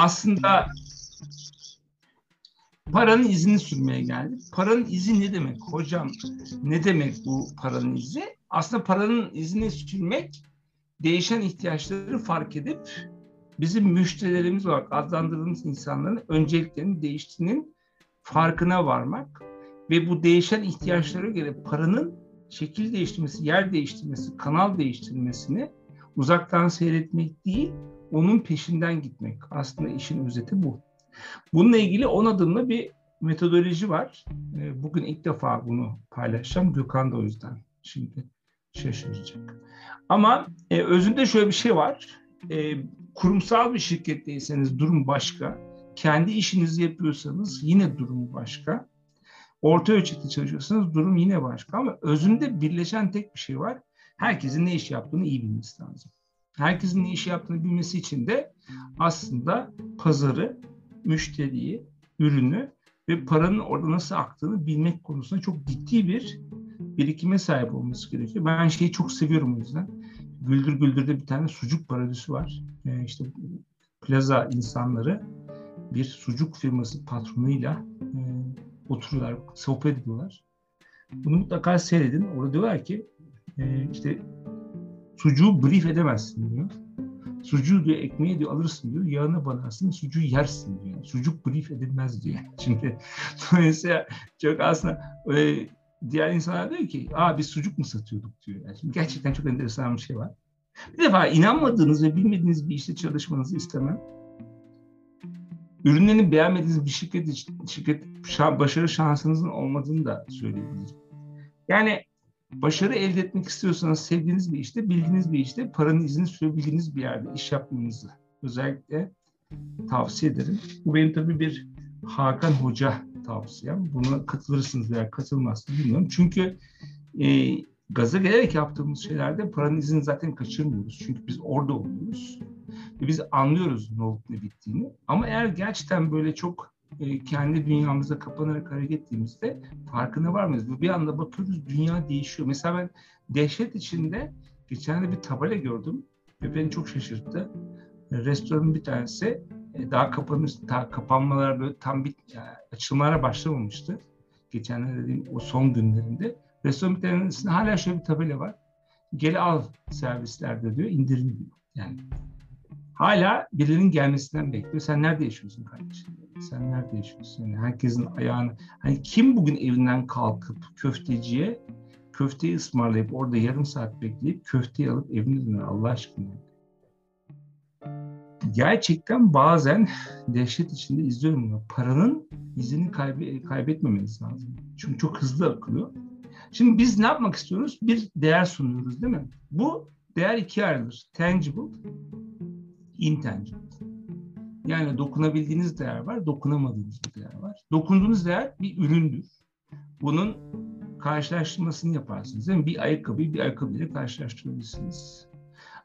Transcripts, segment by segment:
aslında paranın izini sürmeye geldik. Paranın izi ne demek hocam? Ne demek bu paranın izi? Aslında paranın izini sürmek değişen ihtiyaçları fark edip bizim müşterilerimiz olarak adlandırdığımız insanların önceliklerinin değiştiğinin farkına varmak ve bu değişen ihtiyaçlara göre paranın şekil değiştirmesi, yer değiştirmesi, kanal değiştirmesini uzaktan seyretmek değil, onun peşinden gitmek. Aslında işin özeti bu. Bununla ilgili 10 adımlı bir metodoloji var. Ee, bugün ilk defa bunu paylaşacağım. Gökhan da o yüzden şimdi şaşıracak. Ama e, özünde şöyle bir şey var. E, kurumsal bir şirketteyseniz durum başka. Kendi işinizi yapıyorsanız yine durum başka. Orta ölçekli çalışıyorsanız durum yine başka ama özünde birleşen tek bir şey var. Herkesin ne iş yaptığını iyi bilmesi lazım. Herkesin ne iş yaptığını bilmesi için de aslında pazarı, müşteriyi, ürünü ve paranın orada nasıl aktığını bilmek konusunda çok ciddi bir birikime sahip olması gerekiyor. Ben şeyi çok seviyorum o yüzden. Güldür Güldür'de bir tane sucuk parodisi var. Ee, işte plaza insanları bir sucuk firması patronuyla e, oturuyorlar, sohbet ediyorlar. Bunu mutlaka seyredin. Orada diyorlar ki e, işte sucuğu brief edemezsin diyor. Sucuğu diyor ekmeği diyor alırsın diyor. Yağını banarsın sucuğu yersin diyor. Sucuk brief edilmez diyor. Şimdi dolayısıyla çok aslında e, diğer insanlar diyor ki aa biz sucuk mu satıyorduk diyor. Yani şimdi gerçekten çok enteresan bir şey var. Bir defa inanmadığınız ve bilmediğiniz bir işte çalışmanızı istemem. Ürünlerini beğenmediğiniz bir şirket, şirket başarı şansınızın olmadığını da söyleyebilirim. Yani başarı elde etmek istiyorsanız sevdiğiniz bir işte, bildiğiniz bir işte, paranın izini sürebildiğiniz bir yerde iş yapmanızı özellikle tavsiye ederim. Bu benim tabii bir Hakan Hoca tavsiyem. Buna katılırsınız veya katılmazsınız bilmiyorum. Çünkü e, gaza gelerek yaptığımız şeylerde paranın izini zaten kaçırmıyoruz. Çünkü biz orada oluyoruz. Ve biz anlıyoruz ne olup ne bittiğini. Ama eğer gerçekten böyle çok e, kendi dünyamıza kapanarak hareket ettiğimizde farkına var mıyız? Bir anda bakıyoruz dünya değişiyor. Mesela ben dehşet içinde geçen de bir tabela gördüm ve beni çok şaşırttı. Restoranın bir tanesi e, daha kapanır, daha kapanmalar böyle tam bir yani açılmalara başlamamıştı. Geçenlerde dediğim o son günlerinde. Restoran bir tanesinde hala şöyle bir tabela var. Gel al servislerde diyor, indirim diyor. Yani hala birinin gelmesinden bekliyor. Sen nerede yaşıyorsun kardeşim? Sen nerede yaşıyorsun? Yani herkesin ayağını... Hani kim bugün evinden kalkıp köfteciye köfteyi ısmarlayıp orada yarım saat bekleyip köfteyi alıp evine döner Allah aşkına? Gerçekten bazen dehşet içinde izliyorum bunu. Paranın izini kaybe kaybetmemeniz lazım. Çünkü çok hızlı akıyor. Şimdi biz ne yapmak istiyoruz? Bir değer sunuyoruz değil mi? Bu değer ikiye ayrılır. Tangible, intangible. Yani dokunabildiğiniz değer var, dokunamadığınız bir değer var. Dokunduğunuz değer bir üründür. Bunun karşılaştırmasını yaparsınız. Mi? Bir ayakkabıyı bir ayakkabıyla karşılaştırabilirsiniz.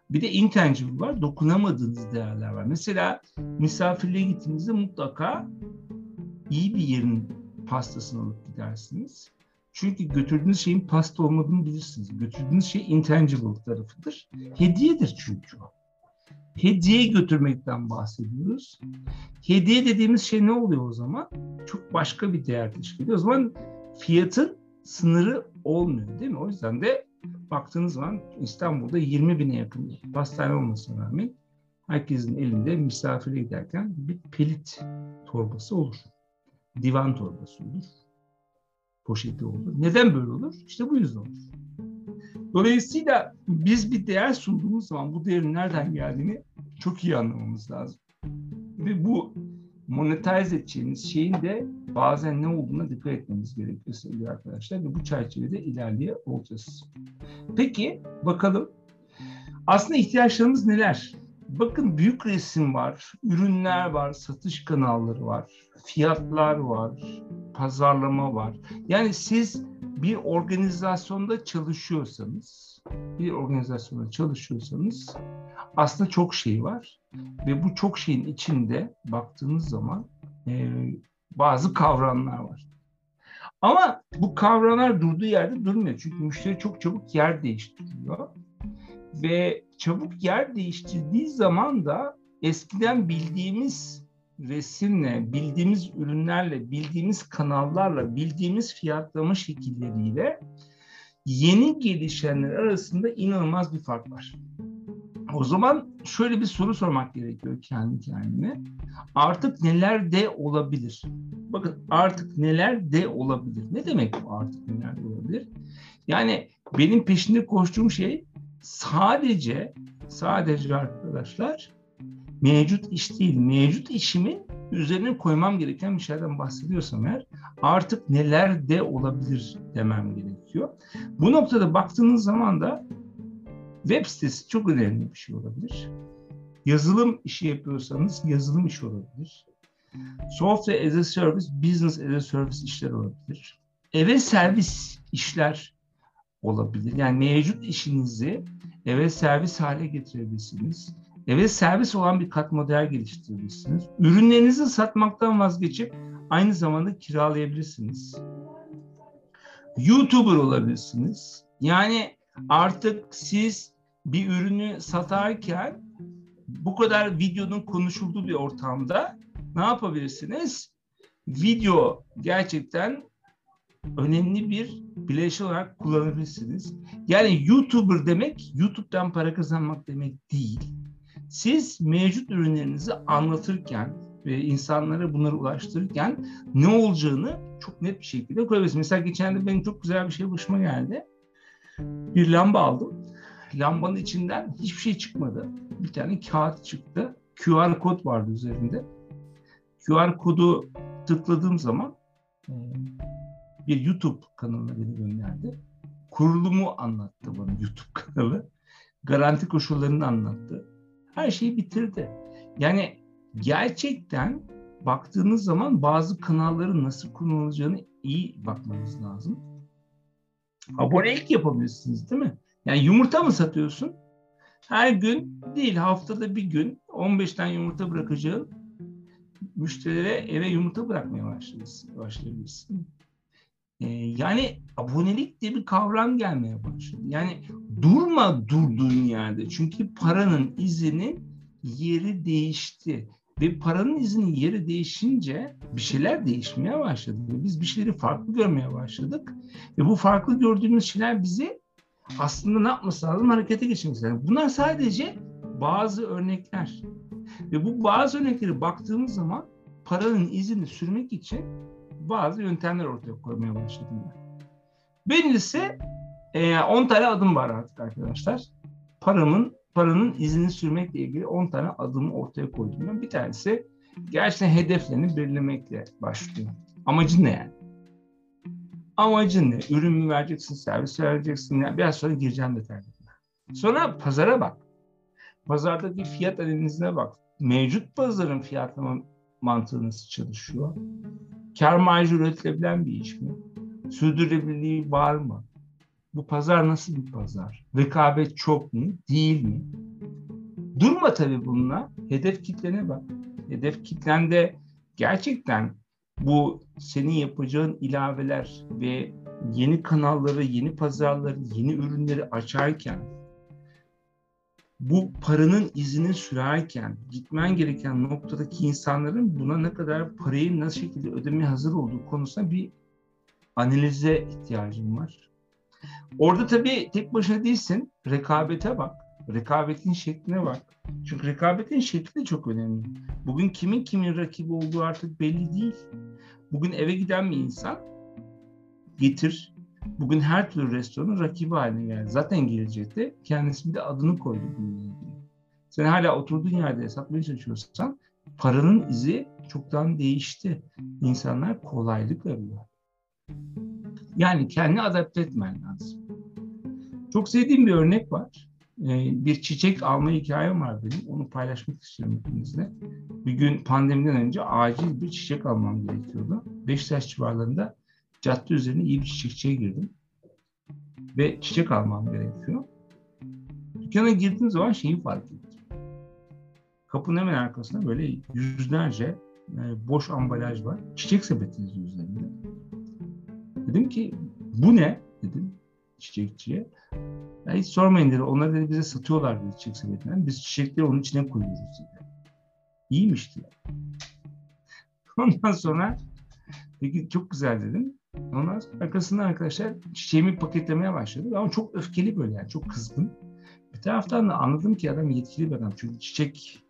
Bir de intangible var, dokunamadığınız değerler var. Mesela misafirliğe gittiğinizde mutlaka iyi bir yerin pastasını alıp gidersiniz. Çünkü götürdüğünüz şeyin pasta olmadığını bilirsiniz. Götürdüğünüz şey intangible tarafıdır. Hediyedir çünkü o. Hediye götürmekten bahsediyoruz. Hediye dediğimiz şey ne oluyor o zaman? Çok başka bir değer teşkil ediyor. O zaman fiyatın sınırı olmuyor değil mi? O yüzden de baktığınız zaman İstanbul'da 20 bine yakın pastane olmasına rağmen herkesin elinde misafire giderken bir pelit torbası olur. Divan torbası olur poşeti olur. Neden böyle olur? İşte bu yüzden olur. Dolayısıyla biz bir değer sunduğumuz zaman bu değerin nereden geldiğini çok iyi anlamamız lazım. Ve bu monetize edeceğimiz şeyin de bazen ne olduğuna dikkat etmemiz gerekiyor sevgili arkadaşlar. Ve bu çerçevede ilerleye olacağız. Peki bakalım aslında ihtiyaçlarımız neler? Bakın büyük resim var, ürünler var, satış kanalları var, fiyatlar var, pazarlama var. Yani siz bir organizasyonda çalışıyorsanız, bir organizasyonda çalışıyorsanız aslında çok şey var ve bu çok şeyin içinde baktığınız zaman e, bazı kavramlar var. Ama bu kavramlar durduğu yerde durmuyor. Çünkü müşteri çok çabuk yer değiştiriyor. Ve çabuk yer değiştirdiği zaman da eskiden bildiğimiz resimle, bildiğimiz ürünlerle, bildiğimiz kanallarla, bildiğimiz fiyatlama şekilleriyle yeni gelişenler arasında inanılmaz bir fark var. O zaman şöyle bir soru sormak gerekiyor kendi kendine. Artık neler de olabilir? Bakın artık neler de olabilir. Ne demek bu artık neler de olabilir? Yani benim peşinde koştuğum şey sadece sadece arkadaşlar mevcut iş değil. Mevcut işimin üzerine koymam gereken bir şeyden bahsediyorsam eğer artık neler de olabilir demem gerekiyor. Bu noktada baktığınız zaman da web sitesi çok önemli bir şey olabilir. Yazılım işi yapıyorsanız yazılım işi olabilir. Software as a service, business as a service işler olabilir. Eve servis işler olabilir. Yani mevcut işinizi eve servis hale getirebilirsiniz. Eve servis olan bir kat model geliştirebilirsiniz. Ürünlerinizi satmaktan vazgeçip aynı zamanda kiralayabilirsiniz. YouTuber olabilirsiniz. Yani artık siz bir ürünü satarken bu kadar videonun konuşulduğu bir ortamda ne yapabilirsiniz? Video gerçekten önemli bir bileşen olarak kullanabilirsiniz. Yani YouTuber demek YouTube'dan para kazanmak demek değil. Siz mevcut ürünlerinizi anlatırken ve insanlara bunları ulaştırırken ne olacağını çok net bir şekilde koyabilirsiniz. Mesela geçen de benim çok güzel bir şey başıma geldi. Bir lamba aldım. Lambanın içinden hiçbir şey çıkmadı. Bir tane kağıt çıktı. QR kod vardı üzerinde. QR kodu tıkladığım zaman bir YouTube kanalına beni gönderdi. Kurulumu anlattı bana YouTube kanalı. Garanti koşullarını anlattı. Her şeyi bitirdi. Yani gerçekten baktığınız zaman bazı kanalların nasıl kullanılacağını iyi bakmanız lazım. Abonelik yapabilirsiniz değil mi? Yani yumurta mı satıyorsun? Her gün değil haftada bir gün 15 tane yumurta bırakacağın müşterilere eve yumurta bırakmaya başlayabilirsin. Ee, yani abonelik diye bir kavram gelmeye başladı. Yani durma durduğun yerde. Çünkü paranın izinin yeri değişti. Ve paranın izinin yeri değişince bir şeyler değişmeye başladı. Biz bir şeyleri farklı görmeye başladık. Ve bu farklı gördüğümüz şeyler bizi aslında ne yapması lazım? Harekete geçirmesi lazım. Bunlar sadece bazı örnekler. Ve bu bazı örnekleri baktığımız zaman paranın izini sürmek için bazı yöntemler ortaya koymaya başladım ben. Birincisi 10 e, tane adım var artık arkadaşlar. Paramın paranın izini sürmekle ilgili 10 tane adımı ortaya koydum ben. Bir tanesi gerçekten hedeflerini belirlemekle başlıyor. Amacın ne yani? Amacın ne? Ürün mü vereceksin, servis vereceksin? Yani biraz sonra gireceğim detaylarına. Sonra pazara bak. Pazardaki fiyat analizine bak. Mevcut pazarın fiyatlama mantığı nasıl çalışıyor? Kar marjı üretilebilen bir iş mi? Sürdürülebilirliği var mı? Bu pazar nasıl bir pazar? Rekabet çok mu? Değil mi? Durma tabii bununla. Hedef kitlene bak. Hedef kitlende gerçekten bu senin yapacağın ilaveler ve yeni kanalları, yeni pazarları, yeni ürünleri açarken bu paranın izini sürerken gitmen gereken noktadaki insanların buna ne kadar parayı nasıl şekilde ödemeye hazır olduğu konusunda bir analize ihtiyacım var. Orada tabii tek başına değilsin. Rekabete bak. Rekabetin şekline bak. Çünkü rekabetin şekli de çok önemli. Bugün kimin kimin rakibi olduğu artık belli değil. Bugün eve giden bir insan getir. Bugün her türlü restoranın rakibi haline geldi. Zaten gelecekte kendisi bir de adını koydu bununla ilgili. Sen hala oturduğun yerde satmaya çalışıyorsan paranın izi çoktan değişti. İnsanlar kolaylık arıyor. Yani kendini adapte etmen lazım. Çok sevdiğim bir örnek var. Ee, bir çiçek alma hikayem var benim. Onu paylaşmak istiyorum hepinizle. Bir gün pandemiden önce acil bir çiçek almam gerekiyordu. Beşiktaş civarlarında cadde üzerine iyi bir çiçekçiye girdim. Ve çiçek almam gerekiyor. Dükkana girdiğim zaman şeyi fark ettim. Kapının hemen arkasında böyle yüzlerce boş ambalaj var. Çiçek sepeti yazıyor üzerinde. Dedim ki bu ne? Dedim çiçekçiye. Ya hiç sormayın dedi. Onlar dedi bize satıyorlar dedi çiçek sepetinden. Biz çiçekleri onun içine koyuyoruz dedi. İyiymiş dedi. Ondan sonra peki çok güzel dedim. Ondan sonra arkasından arkadaşlar çiçeğimi paketlemeye başladı. Ama çok öfkeli böyle yani çok kızgın. Bir taraftan da anladım ki adam yetkili bir adam. Çünkü çiçek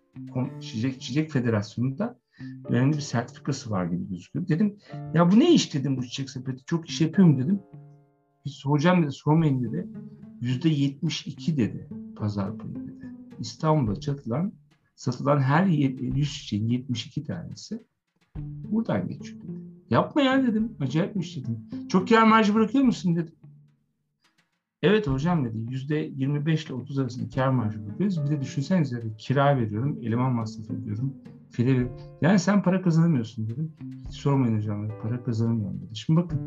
çiçek, çiçek federasyonunda önemli bir sertifikası var gibi gözüküyor. Dedim ya bu ne iş dedim bu çiçek sepeti. Çok iş yapıyor mu dedim. Hiç hocam dedi sormayın dedi. Yüzde yetmiş iki dedi pazar payı dedi. İstanbul'da satılan, satılan her 100 çiçeğin 72 tanesi buradan geçiyor. Yapma ya dedim. Acayipmiş dedim. Çok kar marjı bırakıyor musun dedim. Evet hocam dedi. Yüzde 25 ile 30 arasında kar marjı bırakıyoruz. Bir de düşünsenize dedi. Kira veriyorum, eleman masrafı ödüyorum. File. Yani sen para kazanamıyorsun dedim. Hiç sormayın hocam dedi. Para kazanamıyorum dedi. Şimdi bakın.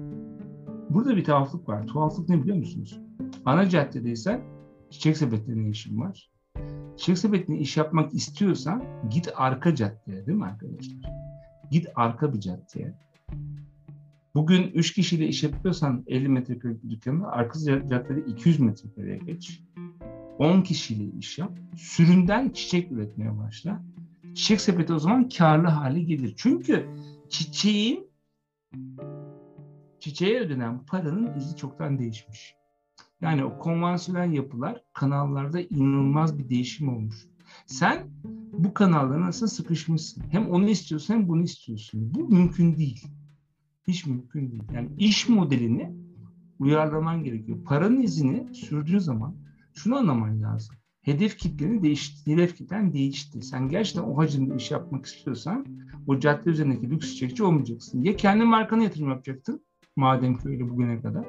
Burada bir tuhaflık var. Tuhaflık ne biliyor musunuz? Ana caddedeysen çiçek sepetlerine işin var. Çiçek sepetine iş yapmak istiyorsan git arka caddeye değil mi arkadaşlar? Git arka bir caddeye. Bugün 3 kişiyle iş yapıyorsan 50 metrekare bir dükkanı arka caddede 200 metrekareye geç. 10 kişiyle iş yap. Süründen çiçek üretmeye başla. Çiçek sepeti o zaman karlı hale gelir. Çünkü çiçeğin çiçeğe ödenen paranın izi çoktan değişmiş. Yani o konvansiyonel yapılar kanallarda inanılmaz bir değişim olmuş. Sen bu kanallara nasıl sıkışmışsın? Hem onu istiyorsun hem bunu istiyorsun. Bu mümkün değil. Hiç mümkün değil. Yani iş modelini uyarlaman gerekiyor. Paranın izini sürdüğün zaman şunu anlaman lazım. Hedef kitleni değişti. Hedef kitlen değişti. Sen gerçekten o hacimde iş yapmak istiyorsan o cadde üzerindeki lüks çiçekçi olmayacaksın. Ya kendi markana yatırım yapacaktın. Madem ki öyle bugüne kadar.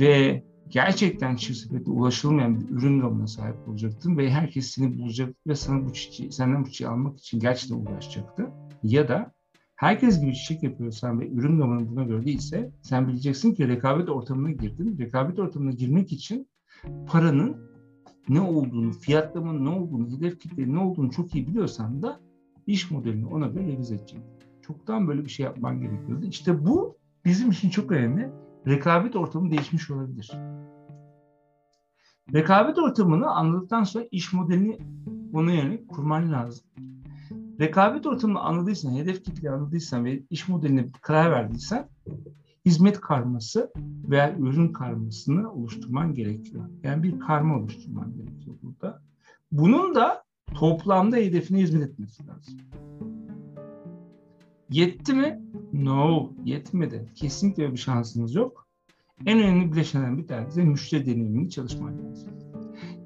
Ve gerçekten çift sepete ulaşılmayan bir ürün ramına sahip olacaktın ve herkes seni bulacak ve sana bu çiçeği, senden bu çiçeği almak için gerçekten uğraşacaktı. Ya da herkes gibi çiçek yapıyorsan ve ürün ramanı buna göre değilse sen bileceksin ki rekabet ortamına girdin. Rekabet ortamına girmek için paranın ne olduğunu, fiyatlamanın ne olduğunu, hedef kitlenin ne olduğunu çok iyi biliyorsan da iş modelini ona göre revize edeceksin. Çoktan böyle bir şey yapman gerekiyordu. İşte bu bizim için çok önemli. Rekabet ortamı değişmiş olabilir. Rekabet ortamını anladıktan sonra iş modelini ona yönelik kurman lazım. Rekabet ortamını anladıysan, hedef kitleyi anladıysan ve iş modeline karar verdiysen hizmet karması veya ürün karmasını oluşturman gerekiyor. Yani bir karma oluşturman gerekiyor burada. Bunun da toplamda hedefine hizmet etmesi lazım. Yetti mi? No, yetmedi. Kesinlikle bir şansınız yok. En önemli bileşenlerden bir tanesi de müşteri deneyimini çalışman lazım.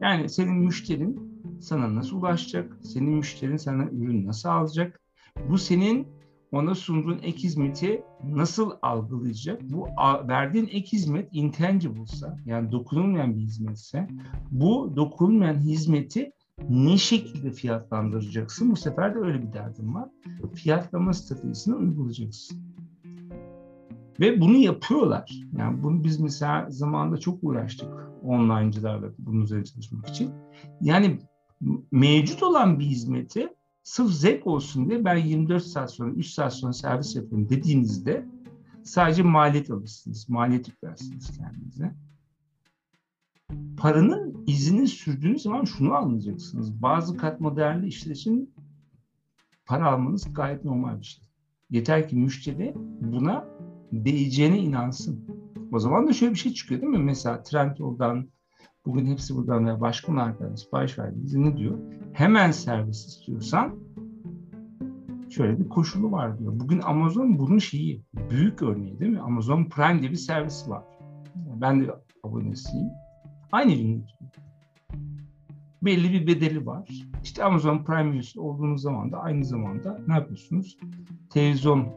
Yani senin müşterin sana nasıl ulaşacak? Senin müşterin sana ürün nasıl alacak? Bu senin ona sunduğun ek hizmeti nasıl algılayacak? Bu verdiğin ek hizmet intangible'sa yani dokunulmayan bir hizmetse bu dokunulmayan hizmeti ne şekilde fiyatlandıracaksın? Bu sefer de öyle bir derdim var. Fiyatlama stratejisini uygulayacaksın. Ve bunu yapıyorlar. Yani bunu biz mesela zamanında çok uğraştık online'cılarla bunun üzerine çalışmak için. Yani mevcut olan bir hizmeti sırf zevk olsun diye ben 24 saat sonra, 3 saat sonra servis yapıyorum dediğinizde sadece maliyet alırsınız. Maliyet yüklersiniz kendinize. Paranın izini sürdüğünüz zaman şunu anlayacaksınız. Bazı katma değerli işler için para almanız gayet normal bir şey. Yeter ki müşteri buna değeceğine inansın. O zaman da şöyle bir şey çıkıyor değil mi? Mesela Trendyol'dan, bugün hepsi buradan veya başka markadan sipariş verdiğinizde ne diyor? Hemen servis istiyorsan şöyle bir koşulu var diyor. Bugün Amazon bunun şeyi, büyük örneği değil mi? Amazon Prime diye bir servisi var. Ben de abonesiyim. Aynı ürün belli bir bedeli var. İşte Amazon Prime üyesi olduğunuz zaman da aynı zamanda ne yapıyorsunuz? Televizyon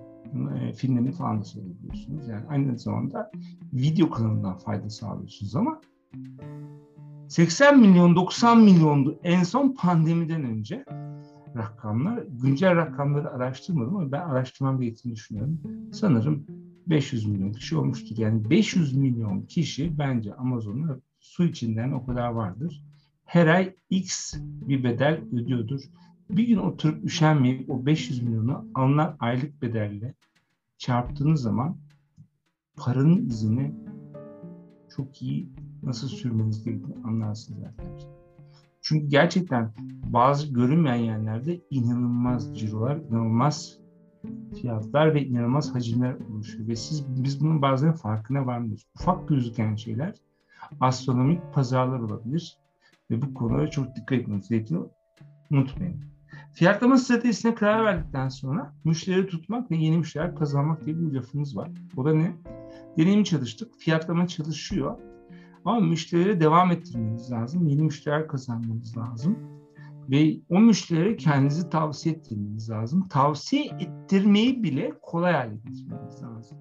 e, filmlerini falan da seyrediyorsunuz. Yani aynı zamanda video kanalından fayda sağlıyorsunuz ama 80 milyon 90 milyondu en son pandemiden önce rakamlar. Güncel rakamları araştırmadım ama ben araştırmam gerektiğini düşünüyorum. Sanırım 500 milyon kişi olmuştur. Yani 500 milyon kişi bence Amazon'a su içinden o kadar vardır. Her ay X bir bedel ödüyordur. Bir gün oturup üşenmeyip o 500 milyonu alınan aylık bedelle çarptığınız zaman paranın izini çok iyi nasıl sürmeniz gerektiğini anlarsınız arkadaşlar. Çünkü gerçekten bazı görünmeyen yerlerde inanılmaz cirolar, inanılmaz fiyatlar ve inanılmaz hacimler oluşuyor. Ve siz biz bunun bazen farkına varmıyoruz. Ufak gözüken şeyler astronomik pazarlar olabilir. Ve bu konulara çok dikkat etmeniz gerekiyor. Unutmayın. Fiyatlama stratejisine karar verdikten sonra müşteri tutmak ve yeni müşteriler kazanmak diye bir lafımız var. O da ne? Deneyim çalıştık. Fiyatlama çalışıyor. Ama müşterilere devam ettirmeniz lazım. Yeni müşteriler kazanmanız lazım. Ve o müşterilere kendinizi tavsiye ettirmeniz lazım. Tavsiye ettirmeyi bile kolay hale getirmeniz lazım.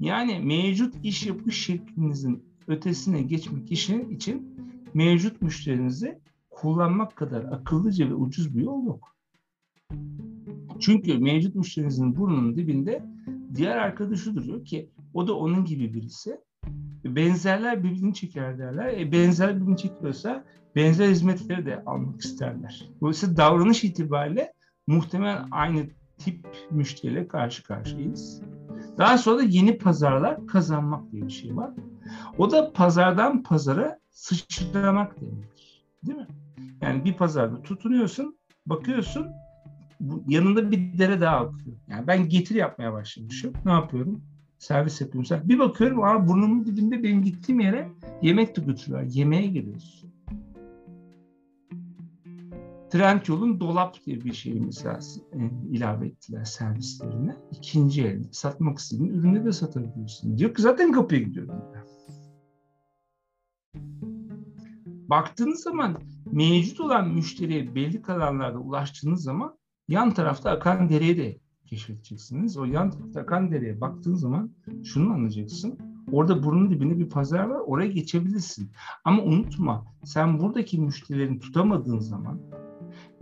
Yani mevcut iş yapış şeklinizin ötesine geçmek için, için mevcut müşterinizi kullanmak kadar akıllıca ve ucuz bir yol yok. Çünkü mevcut müşterinizin burnunun dibinde diğer arkadaşı duruyor ki o da onun gibi birisi. Benzerler birbirini çeker derler. E, benzer birbirini çekiyorsa benzer hizmetleri de almak isterler. Dolayısıyla davranış itibariyle muhtemelen aynı tip müşteriyle karşı karşıyayız. Daha sonra da yeni pazarlar kazanmak diye bir şey var. O da pazardan pazara sıçramak demektir. Değil mi? Yani bir pazarda tutunuyorsun, bakıyorsun yanında bir dere daha akıyor. Yani ben getir yapmaya başlamışım. Ne yapıyorum? Servis yapıyorum. Bir bakıyorum aa burnumun dibinde benim gittiğim yere yemek de götürüyorlar. Yemeğe geliyorsun. Trendyol'un dolap diye bir şeyi mesela e, ilave ettiler servislerine. İkinci el satmak istediğin ürünü de satabiliyorsun. Diyor ki zaten kapıya gidiyorum. Baktığınız zaman mevcut olan müşteriye belli kanallarda ulaştığınız zaman yan tarafta akan dereyi de keşfedeceksiniz. O yan tarafta akan dereye baktığın zaman şunu anlayacaksın. Orada burnun dibinde bir pazar var. Oraya geçebilirsin. Ama unutma sen buradaki müşterilerini tutamadığın zaman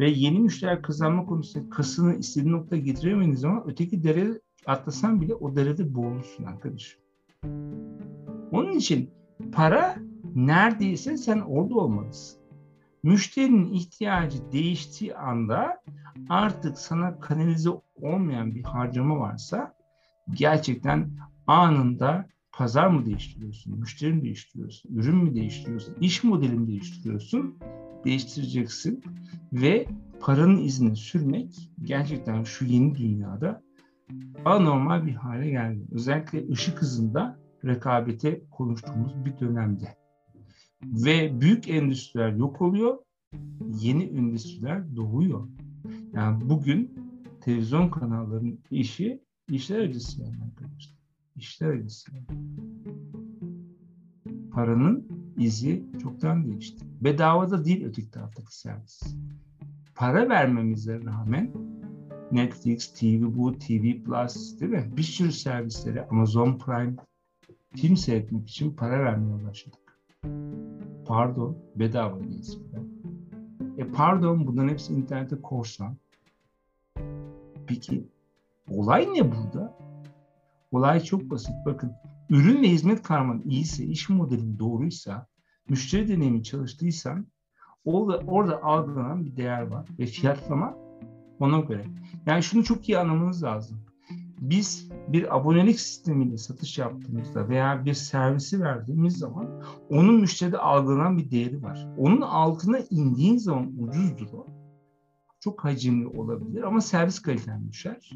ve yeni müşteriler kazanma konusunda kasını istediğin noktaya getiremediğin zaman öteki dereye atlasan bile o derede boğulursun arkadaşım. Onun için para neredeyse sen orada olmalısın. Müşterinin ihtiyacı değiştiği anda artık sana kanalize olmayan bir harcama varsa gerçekten anında pazar mı değiştiriyorsun, müşteri mi değiştiriyorsun, ürün mü değiştiriyorsun, iş modelini değiştiriyorsun, değiştireceksin ve paranın izini sürmek gerçekten şu yeni dünyada anormal bir hale geldi. Özellikle ışık hızında rekabete konuştuğumuz bir dönemde. Ve büyük endüstriler yok oluyor, yeni endüstriler doğuyor. Yani bugün televizyon kanallarının işi işler acısı yani arkadaşlar. İşler acısı. Paranın izi çoktan değişti. Bedava da değil öteki taraftaki servis. Para vermemize rağmen Netflix, TV Bu, TV Plus değil mi? Bir sürü servisleri Amazon Prime film seyretmek için para vermeye başladık. Pardon, bedava değil. E pardon bunların hepsi internette korsan. Peki olay ne burada? Olay çok basit. Bakın ürün ve hizmet karman iyiyse, iş modelin doğruysa, müşteri deneyimi çalıştıysan orada, orada algılanan bir değer var ve fiyatlama ona göre. Yani şunu çok iyi anlamanız lazım. Biz bir abonelik sistemiyle satış yaptığımızda veya bir servisi verdiğimiz zaman onun müşteride algılanan bir değeri var. Onun altına indiğin zaman ucuzdur o çok hacimli olabilir ama servis kaliten düşer.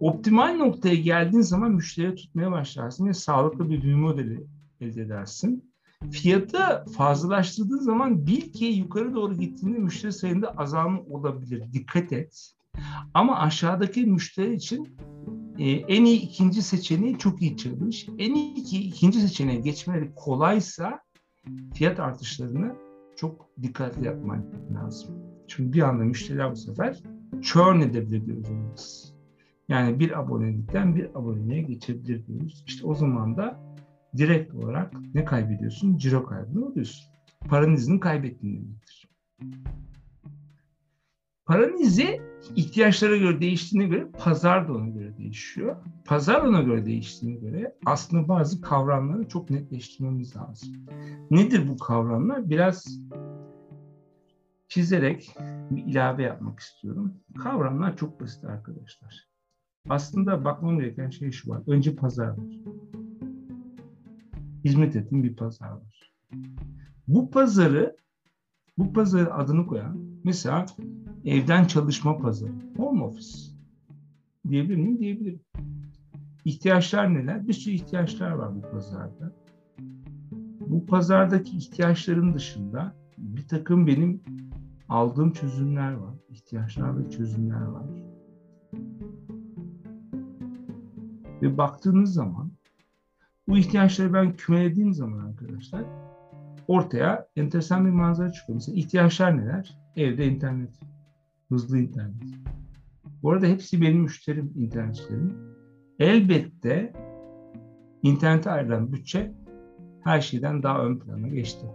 Optimal noktaya geldiğin zaman müşteriye tutmaya başlarsın ve sağlıklı bir büyüme modeli elde edersin. Fiyatı fazlalaştırdığın zaman bil ki yukarı doğru gittiğinde müşteri sayında azalma olabilir. Dikkat et. Ama aşağıdaki müşteri için e, en iyi ikinci seçeneği çok iyi çalış. En iyi iki, ikinci seçeneğe geçmeleri kolaysa fiyat artışlarını çok dikkatli yapman lazım. Çünkü bir anda müşteriler bu sefer churn edebilir diyoruz. Yani bir abonelikten bir aboneliğe geçebilir diyoruz. İşte o zaman da direkt olarak ne kaybediyorsun? Ciro kaybını alıyorsun. Paranın izini kaybettiğin demektir. Paranın ihtiyaçlara göre değiştiğine göre pazar da ona göre değişiyor. Pazar ona göre değiştiğine göre aslında bazı kavramları çok netleştirmemiz lazım. Nedir bu kavramlar? Biraz çizerek bir ilave yapmak istiyorum. Kavramlar çok basit arkadaşlar. Aslında bakmam gereken şey şu var. Önce pazar var. Hizmet ettiğim bir pazar var. Bu pazarı Bu pazarı adını koyan mesela evden çalışma pazarı, home office diyebilir miyim? Diyebilirim. İhtiyaçlar neler? Bir sürü ihtiyaçlar var bu pazarda. Bu pazardaki ihtiyaçların dışında bir takım benim aldığım çözümler var. İhtiyaçlar ve çözümler var. Ve baktığınız zaman bu ihtiyaçları ben kümelediğim zaman arkadaşlar ortaya enteresan bir manzara çıkıyor. Mesela ihtiyaçlar neler? Evde internet, hızlı internet. Bu arada hepsi benim müşterim, internetçilerim. Elbette internete ayrılan bütçe her şeyden daha ön plana geçti.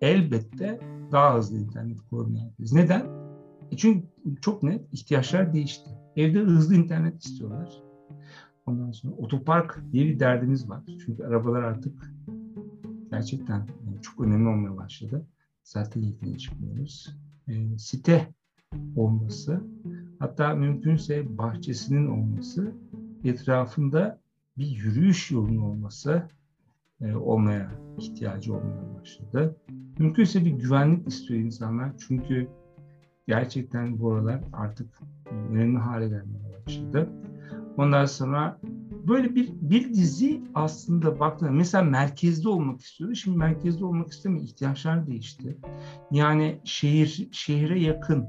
Elbette daha hızlı internet kullanıyor. Neden? E çünkü çok net ihtiyaçlar değişti. Evde hızlı internet istiyorlar. Ondan sonra otopark diye bir derdimiz var. Çünkü arabalar artık gerçekten çok önemli olmaya başladı. Zaten ilgili çıkmıyoruz. E, site olması, hatta mümkünse bahçesinin olması, etrafında bir yürüyüş yolunun olması e, olmaya ihtiyacı olmaya başladı. Mümkünse bir güvenlik istiyor insanlar çünkü gerçekten bu aralar artık önemli hale gelmeye başladı. Ondan sonra böyle bir bir dizi aslında baktığında mesela merkezde olmak istiyordu. Şimdi merkezde olmak istemiyor. ihtiyaçlar değişti. Yani şehir şehre yakın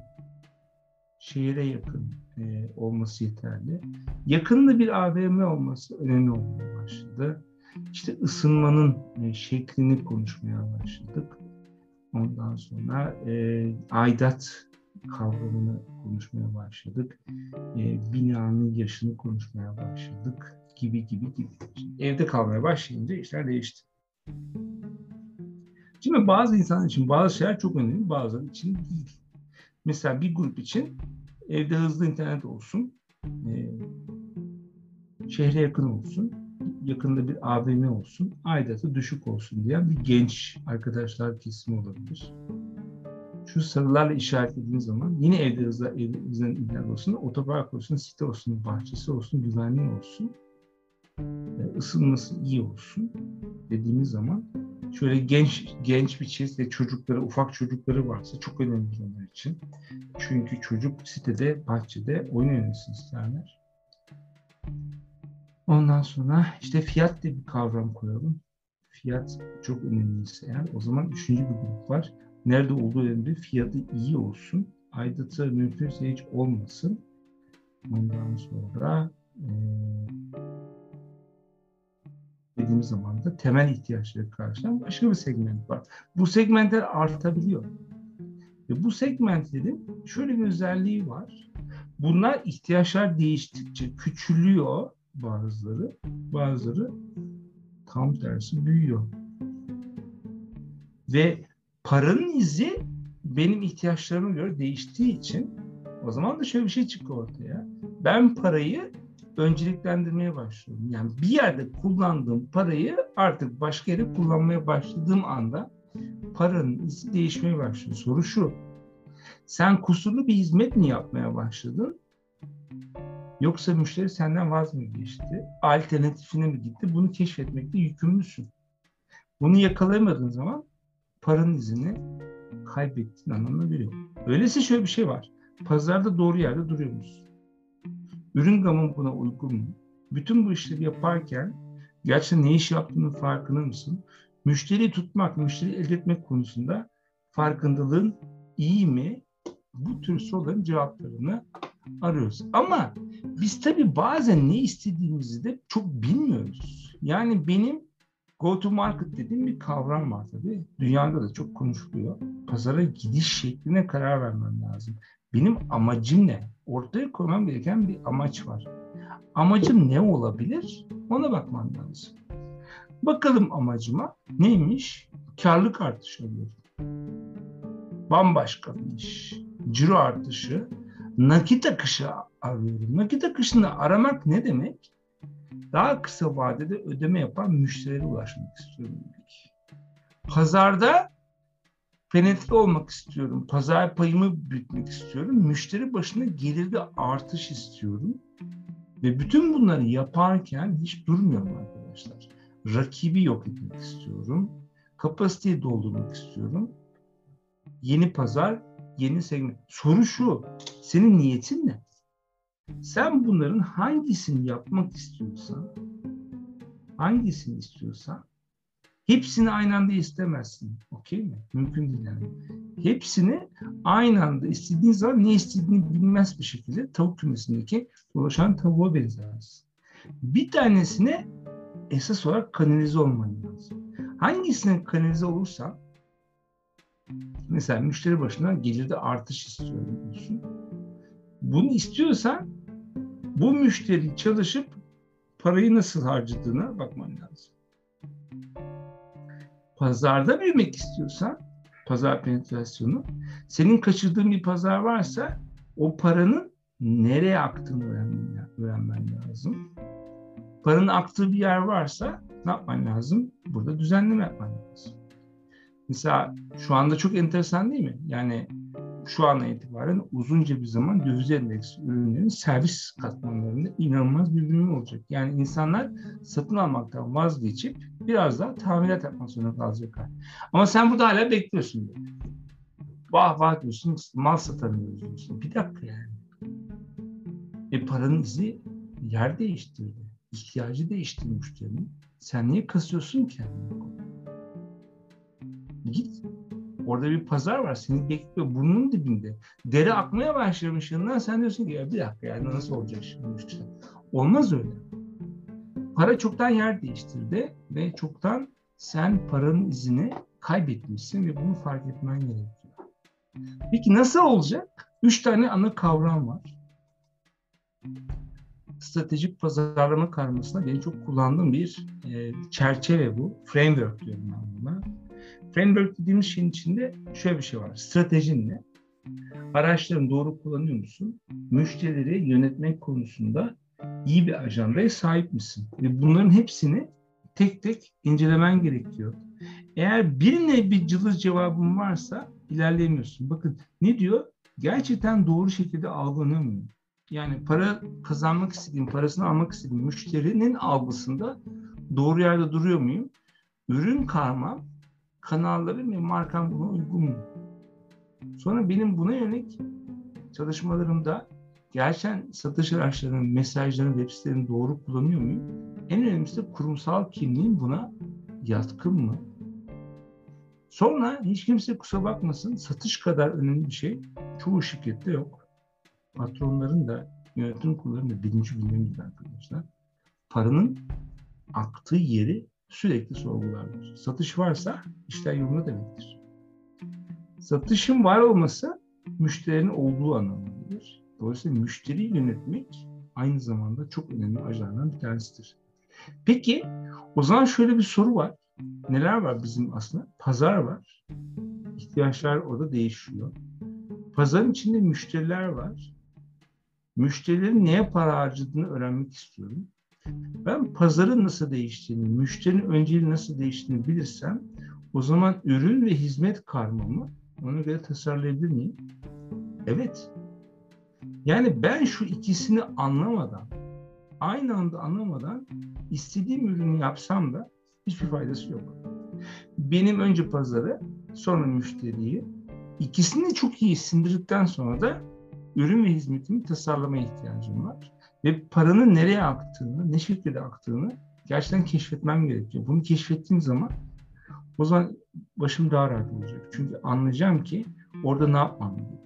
şehire yakın e, olması yeterli. Yakında bir AVM olması önemli olmaya başladı. İşte ısınmanın e, şeklini konuşmaya başladık. Ondan sonra e, aidat kavramını konuşmaya başladık. E, binanın yaşını konuşmaya başladık gibi gibi gibi. Şimdi evde kalmaya başlayınca işler değişti. Şimdi bazı insan için bazı şeyler çok önemli, bazıları için değil. Mesela bir grup için evde hızlı internet olsun, e, şehre yakın olsun, yakında bir AVM olsun, aidatı düşük olsun diyen bir genç arkadaşlar kesimi olabilir. Şu sarılarla işaretlediğiniz zaman yine evde hızlı internet olsun, otopark olsun, site olsun, bahçesi olsun, güvenliği olsun, ısınması iyi olsun dediğimiz zaman şöyle genç genç bir çift ve çocukları, ufak çocukları varsa çok önemli onlar için. Çünkü çocuk sitede, bahçede oyun oynasın isterler. Ondan sonra işte fiyat diye bir kavram koyalım. Fiyat çok önemliyse eğer o zaman üçüncü bir grup var. Nerede olduğu önemli, fiyatı iyi olsun. Aidatı mümkünse hiç olmasın. Ondan sonra e, dediğimiz zaman da temel ihtiyaçları karşılayan başka bir segment var. Bu segmentler artabiliyor. Ve bu segmentlerin şöyle bir özelliği var. Bunlar ihtiyaçlar değiştikçe küçülüyor bazıları, bazıları tam tersi büyüyor. Ve paranın izi benim ihtiyaçlarıma göre değiştiği için o zaman da şöyle bir şey çıkıyor ortaya. Ben parayı önceliklendirmeye başlıyorum. Yani bir yerde kullandığım parayı artık başka yere kullanmaya başladığım anda paranın izi değişmeye başlıyor. Soru şu. Sen kusurlu bir hizmet mi yapmaya başladın? Yoksa müşteri senden vaz mı geçti? Alternatifine mi gitti? Bunu keşfetmekte yükümlüsün. Bunu yakalayamadığın zaman paranın izini kaybettiğin anlamına geliyor. Öyleyse şöyle bir şey var. Pazarda doğru yerde duruyor musun? Ürün gamın buna uygun mu? Bütün bu işleri yaparken gerçekten ne iş yaptığının farkında mısın? Müşteri tutmak, müşteri elde etmek konusunda farkındalığın iyi mi? Bu tür soruların cevaplarını arıyoruz. Ama biz tabii bazen ne istediğimizi de çok bilmiyoruz. Yani benim go to market dediğim bir kavram var tabii. Dünyada da çok konuşuluyor. Pazara gidiş şekline karar vermem lazım. Benim amacım ne? Ortaya koymam gereken bir amaç var. Amacım ne olabilir? Ona bakmam lazım. Bakalım amacıma neymiş? Karlık artışı alıyorum. Bambaşka bir iş. Ciro artışı, nakit akışı arıyorum. Nakit akışını aramak ne demek? Daha kısa vadede ödeme yapan müşterilere ulaşmak istiyorum demek. Pazarda penetre olmak istiyorum. Pazar payımı büyütmek istiyorum. Müşteri başına gelirde artış istiyorum. Ve bütün bunları yaparken hiç durmuyorum arkadaşlar. Rakibi yok etmek istiyorum. Kapasiteyi doldurmak istiyorum. yeni pazar, yeni segment. Soru şu, senin niyetin ne? Sen bunların hangisini yapmak istiyorsan, hangisini istiyorsan hepsini aynı anda istemezsin. Okey mi? Mümkün değil yani. Hepsini aynı anda istediğin zaman ne istediğini bilmez bir şekilde tavuk kümesindeki dolaşan tavuğa benzersin. Bir tanesine esas olarak kanalize olman lazım. Hangisine kanalize olursan mesela müşteri başına gelirde artış istiyorum diyorsun. Bunu istiyorsan bu müşteri çalışıp parayı nasıl harcadığına bakman lazım. Pazarda büyümek istiyorsan pazar penetrasyonu senin kaçırdığın bir pazar varsa o paranın nereye aktığını öğrenmen, lazım. Paranın aktığı bir yer varsa ne yapman lazım? Burada düzenleme yapman lazım. Mesela şu anda çok enteresan değil mi? Yani şu ana itibaren uzunca bir zaman döviz endeksi ürünlerin servis katmanlarında inanılmaz bir büyüme olacak. Yani insanlar satın almaktan vazgeçip biraz daha tamirat yapmak zorunda kalacaklar. Ama sen burada hala bekliyorsun. Böyle. Vah vah diyorsun, mal satamıyoruz diyorsun. Bir dakika yani. E paranın izi yer değiştirdi. İhtiyacı değişti müşterinin. Sen niye kasıyorsun kendini? Git Orada bir pazar var seni bekliyor burnunun dibinde. Deri akmaya başlamış yanından sen diyorsun ki ya bir dakika yani nasıl olacak şimdi işte. Olmaz öyle. Para çoktan yer değiştirdi ve çoktan sen paranın izini kaybetmişsin ve bunu fark etmen gerekiyor. Peki nasıl olacak? Üç tane ana kavram var. Stratejik pazarlama karmasında benim çok kullandığım bir e, çerçeve bu. Framework diyorum ben buna Framework dediğimiz şeyin içinde şöyle bir şey var. Stratejin ne? Araçlarını doğru kullanıyor musun? Müşterileri yönetmek konusunda iyi bir ajandaya sahip misin? Ve bunların hepsini tek tek incelemen gerekiyor. Eğer birine bir cılız cevabın varsa ilerleyemiyorsun. Bakın ne diyor? Gerçekten doğru şekilde algılanıyor mu? Yani para kazanmak istediğim, parasını almak istediğim müşterinin algısında doğru yerde duruyor muyum? Ürün karma kanalları ve markam buna uygun mu? Sonra benim buna yönelik çalışmalarımda gerçekten satış araçlarının, mesajlarının, web sitelerini doğru kullanıyor muyum? En önemlisi de kurumsal kimliğim buna yatkın mı? Sonra hiç kimse kusura bakmasın satış kadar önemli bir şey çoğu şirkette yok. Patronların da yönetim kurullarının da birinci gibi arkadaşlar. Paranın aktığı yeri sürekli sorgularlar. Satış varsa işler yolunda demektir. Satışın var olması müşterinin olduğu anlamına gelir. Dolayısıyla müşteriyi yönetmek aynı zamanda çok önemli ajanlardan bir tanesidir. Peki o zaman şöyle bir soru var. Neler var bizim aslında? Pazar var. İhtiyaçlar orada değişiyor. Pazarın içinde müşteriler var. Müşterilerin neye para harcadığını öğrenmek istiyorum. Ben pazarın nasıl değiştiğini, müşterinin önceliği nasıl değiştiğini bilirsem o zaman ürün ve hizmet karmamı ona göre tasarlayabilir miyim? Evet. Yani ben şu ikisini anlamadan, aynı anda anlamadan istediğim ürünü yapsam da hiçbir faydası yok. Benim önce pazarı, sonra müşteriyi, ikisini çok iyi sindirdikten sonra da ürün ve hizmetimi tasarlamaya ihtiyacım var ve paranın nereye aktığını, ne şekilde aktığını gerçekten keşfetmem gerekiyor. Bunu keşfettiğim zaman o zaman başım daha rahat olacak. Çünkü anlayacağım ki orada ne yapmam gerekiyor.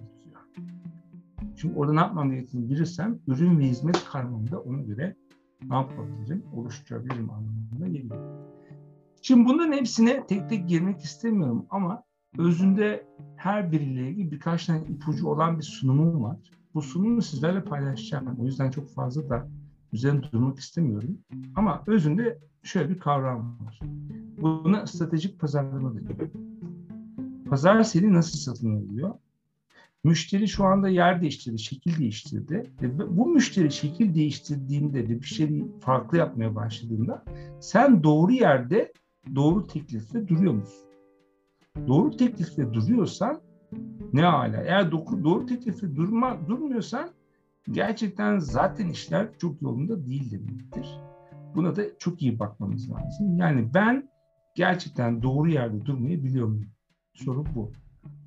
Çünkü orada ne yapmam gerektiğini bilirsem ürün ve hizmet karmamda ona göre ne yapabilirim, oluşturabilirim anlamına geliyor. Şimdi bunların hepsine tek tek girmek istemiyorum ama özünde her biriyle ilgili birkaç tane ipucu olan bir sunumum var. Bu sunumu sizlerle paylaşacağım. O yüzden çok fazla da üzerine durmak istemiyorum. Ama özünde şöyle bir kavram var. Buna stratejik pazarlama deniyor. Pazar seni nasıl satın alıyor? Müşteri şu anda yer değiştirdi, şekil değiştirdi. Ve bu müşteri şekil değiştirdiğinde ve bir şeyi farklı yapmaya başladığında sen doğru yerde doğru teklifle duruyor musun? Doğru teklifle duruyorsan ne hala. Eğer do- doğru teklifi durma, durmuyorsan gerçekten zaten işler çok yolunda değil demektir. Buna da çok iyi bakmamız lazım. Yani ben gerçekten doğru yerde durmayı biliyor muyum? Soru bu.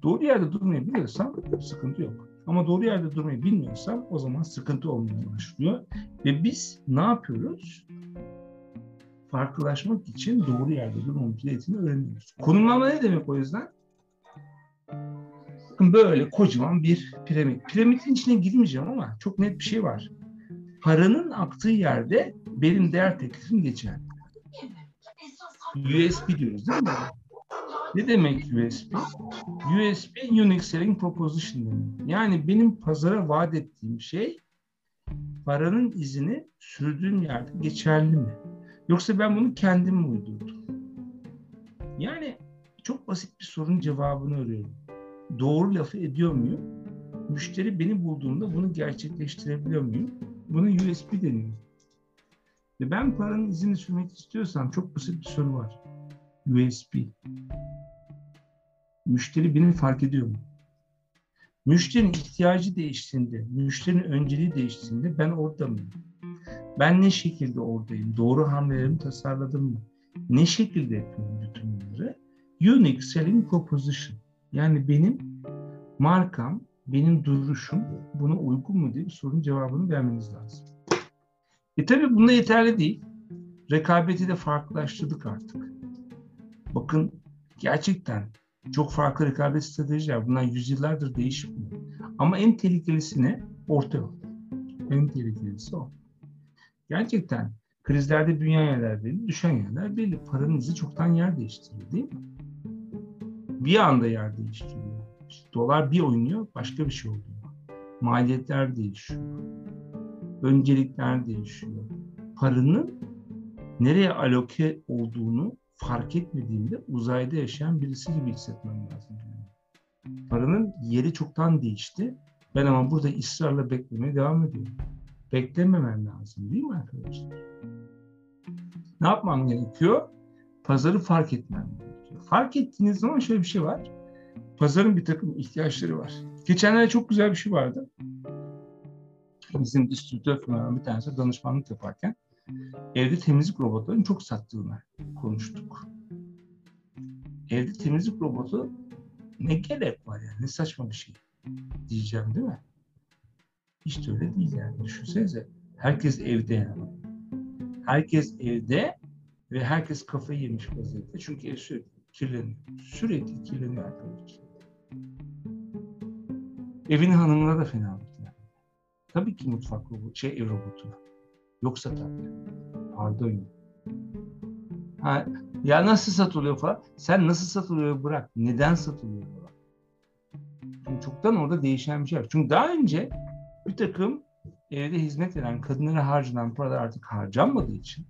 Doğru yerde durmayı biliyorsam sıkıntı yok. Ama doğru yerde durmayı bilmiyorsam o zaman sıkıntı olmaya başlıyor. Ve biz ne yapıyoruz? Farklılaşmak için doğru yerde durmamız gerektiğini öğreniyoruz. Konumlama ne demek o yüzden? Bakın böyle kocaman bir piramit. Piramidin içine girmeyeceğim ama çok net bir şey var. Paranın aktığı yerde benim değer teklifim geçer. USB diyoruz değil mi? Ne demek USB? USB Unique Selling Proposition demek. Yani benim pazara vaat ettiğim şey paranın izini sürdüğüm yerde geçerli mi? Yoksa ben bunu kendim mi uydurdum? Yani çok basit bir sorunun cevabını arıyorum. Doğru lafı ediyor muyum? Müşteri beni bulduğunda bunu gerçekleştirebiliyor muyum? Buna USB deniyor. Ve ben paranın izini sürmek istiyorsam çok basit bir soru var. USB. Müşteri beni fark ediyor mu? Müşterinin ihtiyacı değiştiğinde, müşterinin önceliği değiştiğinde ben orada mıyım? Ben ne şekilde oradayım? Doğru hamlelerimi tasarladım mı? Ne şekilde yapıyorum bütün bunları? Unique Selling Proposition. Yani benim markam, benim duruşum buna uygun mu diye bir sorunun cevabını vermeniz lazım. E tabi bunda yeterli değil. Rekabeti de farklılaştırdık artık. Bakın gerçekten çok farklı rekabet stratejiler. Bunlar yüzyıllardır değişmiyor. Ama en tehlikelisi ne? Orta yol. En tehlikelisi o. Gerçekten krizlerde büyüyen yerler belli, düşen yerler belli. Paranın izi çoktan yer değiştiriyor değil mi? Bir anda yer değiştiriyor. İşte dolar bir oynuyor, başka bir şey oluyor. Maliyetler değişiyor. Öncelikler değişiyor. Paranın nereye aloke olduğunu fark etmediğimde uzayda yaşayan birisi gibi hissetmem lazım. Paranın yeri çoktan değişti. Ben ama burada ısrarla beklemeye devam ediyorum. Beklememem lazım değil mi arkadaşlar? Ne yapmam gerekiyor? Pazarı fark etmem gerekiyor. Fark ettiğiniz zaman şöyle bir şey var. Pazarın bir takım ihtiyaçları var. Geçenlerde çok güzel bir şey vardı. Bizim distribütör firmalarından bir tanesi danışmanlık yaparken evde temizlik robotlarının çok sattığını konuştuk. Evde temizlik robotu ne gerek var yani ne saçma bir şey diyeceğim değil mi? Hiç de öyle değil yani. Düşünsenize herkes evde yani. Herkes evde ve herkes kafayı yemiş vaziyette. Çünkü ev sürekli kirleniyor. Sürekli kirleniyor arkadaşlar. Evin hanımına da fena yani. Tabii ki mutfak robotu, şey ev robotuna. Yoksa tabii. Pardon. Ha, ya nasıl satılıyor falan. Sen nasıl satılıyor bırak. Neden satılıyor falan. Çünkü çoktan orada değişen bir şey var. Çünkü daha önce bir takım evde hizmet veren kadınlara harcanan paralar artık harcanmadığı için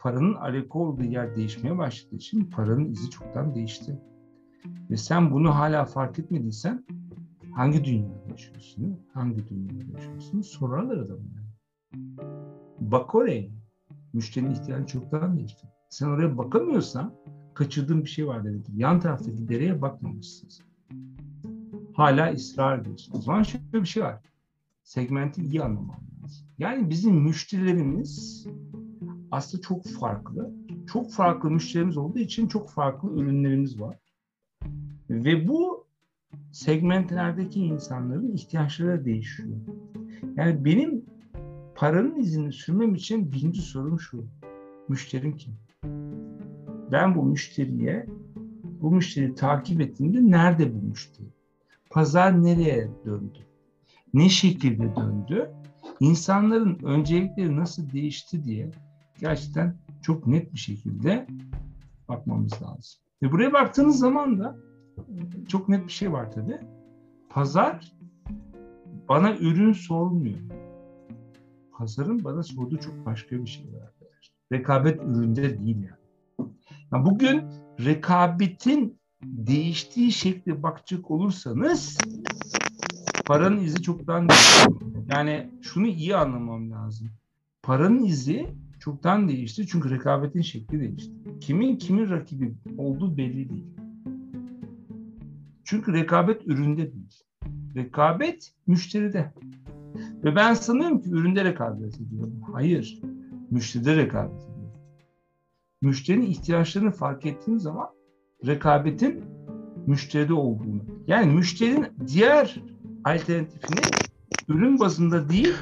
paranın alaka olduğu yer değişmeye başladığı için paranın izi çoktan değişti. Ve sen bunu hala fark etmediysen hangi dünyada yaşıyorsun? Hangi dünyada yaşıyorsun? Sorarlar adamlar. Bak oraya. Müşterinin ihtiyacı çoktan değişti. Sen oraya bakamıyorsan kaçırdığın bir şey var demektir. Yan taraftaki dereye bakmamışsın. Hala ısrar ediyorsun. O zaman şöyle bir şey var. Segmenti iyi anlamam lazım. Yani bizim müşterilerimiz aslında çok farklı. Çok farklı müşterimiz olduğu için çok farklı ürünlerimiz var. Ve bu segmentlerdeki insanların ihtiyaçları değişiyor. Yani benim paranın izini sürmem için birinci sorum şu. Müşterim kim? Ben bu müşteriye, bu müşteriyi takip ettiğimde nerede bu müşteri? Pazar nereye döndü? Ne şekilde döndü? İnsanların öncelikleri nasıl değişti diye gerçekten çok net bir şekilde bakmamız lazım. Ve buraya baktığınız zaman da çok net bir şey var tabii. Pazar bana ürün sormuyor. Pazarın bana sorduğu çok başka bir şey var arkadaşlar. Rekabet üründe değil yani. yani bugün rekabetin değiştiği şekle bakacak olursanız paranın izi çoktan değişti. Yani şunu iyi anlamam lazım. Paranın izi çoktan değişti çünkü rekabetin şekli değişti. Kimin kimin rakibi olduğu belli değil. Çünkü rekabet üründe değil. Rekabet müşteride. Ve ben sanıyorum ki üründe rekabet ediyorum. Hayır. Müşteride rekabet ediyorum. Müşterinin ihtiyaçlarını fark ettiğim zaman rekabetin müşteride olduğunu. Yani müşterinin diğer alternatifini ürün bazında değil,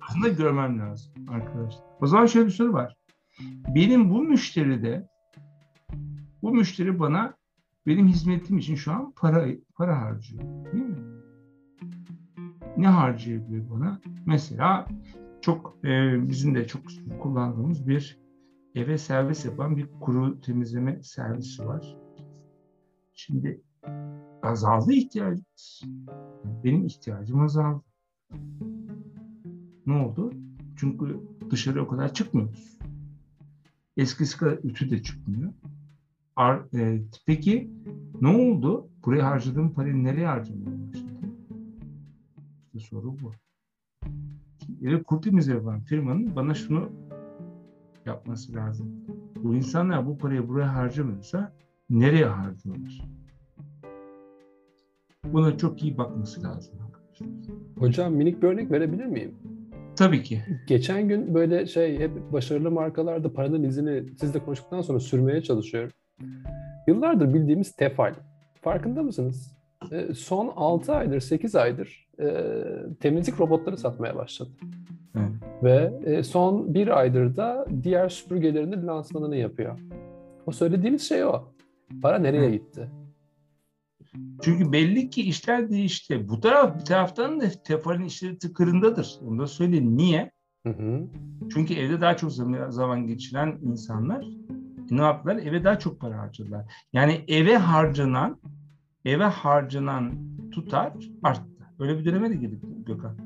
bazında görmem lazım arkadaşlar. O zaman şöyle bir soru var. Benim bu müşteride bu müşteri bana benim hizmetim için şu an para para harcıyor. Değil mi? Ne harcayabilir bana? Mesela çok e, bizim de çok kullandığımız bir eve servis yapan bir kuru temizleme servisi var. Şimdi azaldı ihtiyacımız. Benim ihtiyacım azaldı. Ne oldu? Çünkü dışarı o kadar çıkmıyoruz. Eskisi kadar ütü de çıkmıyor. Ar, e, peki ne oldu? Buraya harcadığım parayı nereye harcamaya başladım? İşte soru bu. Eve kurtimiz yapan firmanın bana şunu yapması lazım. Bu insanlar bu parayı buraya harcamıyorsa nereye harcıyorlar? Buna çok iyi bakması lazım. Hocam minik bir örnek verebilir miyim? Tabii ki. Geçen gün böyle şey hep başarılı markalarda paranın izini sizle konuştuktan sonra sürmeye çalışıyorum. Yıllardır bildiğimiz Tefal. Farkında mısınız? E, son 6 aydır, 8 aydır e, temizlik robotları satmaya başladı. Evet. Ve e, son bir aydır da diğer süpürgelerinin lansmanını yapıyor. O söylediğimiz şey o. Para nereye evet. gitti? Çünkü belli ki işler değişti. Bu taraf bir taraftan da Tefal'in işleri tıkırındadır. Onu da söyleyeyim. Niye? Hı hı. Çünkü evde daha çok zaman geçiren insanlar ne yaptılar? Eve daha çok para harcadılar. Yani eve harcanan eve harcanan tutar arttı. Öyle bir döneme de girdik Gökhan.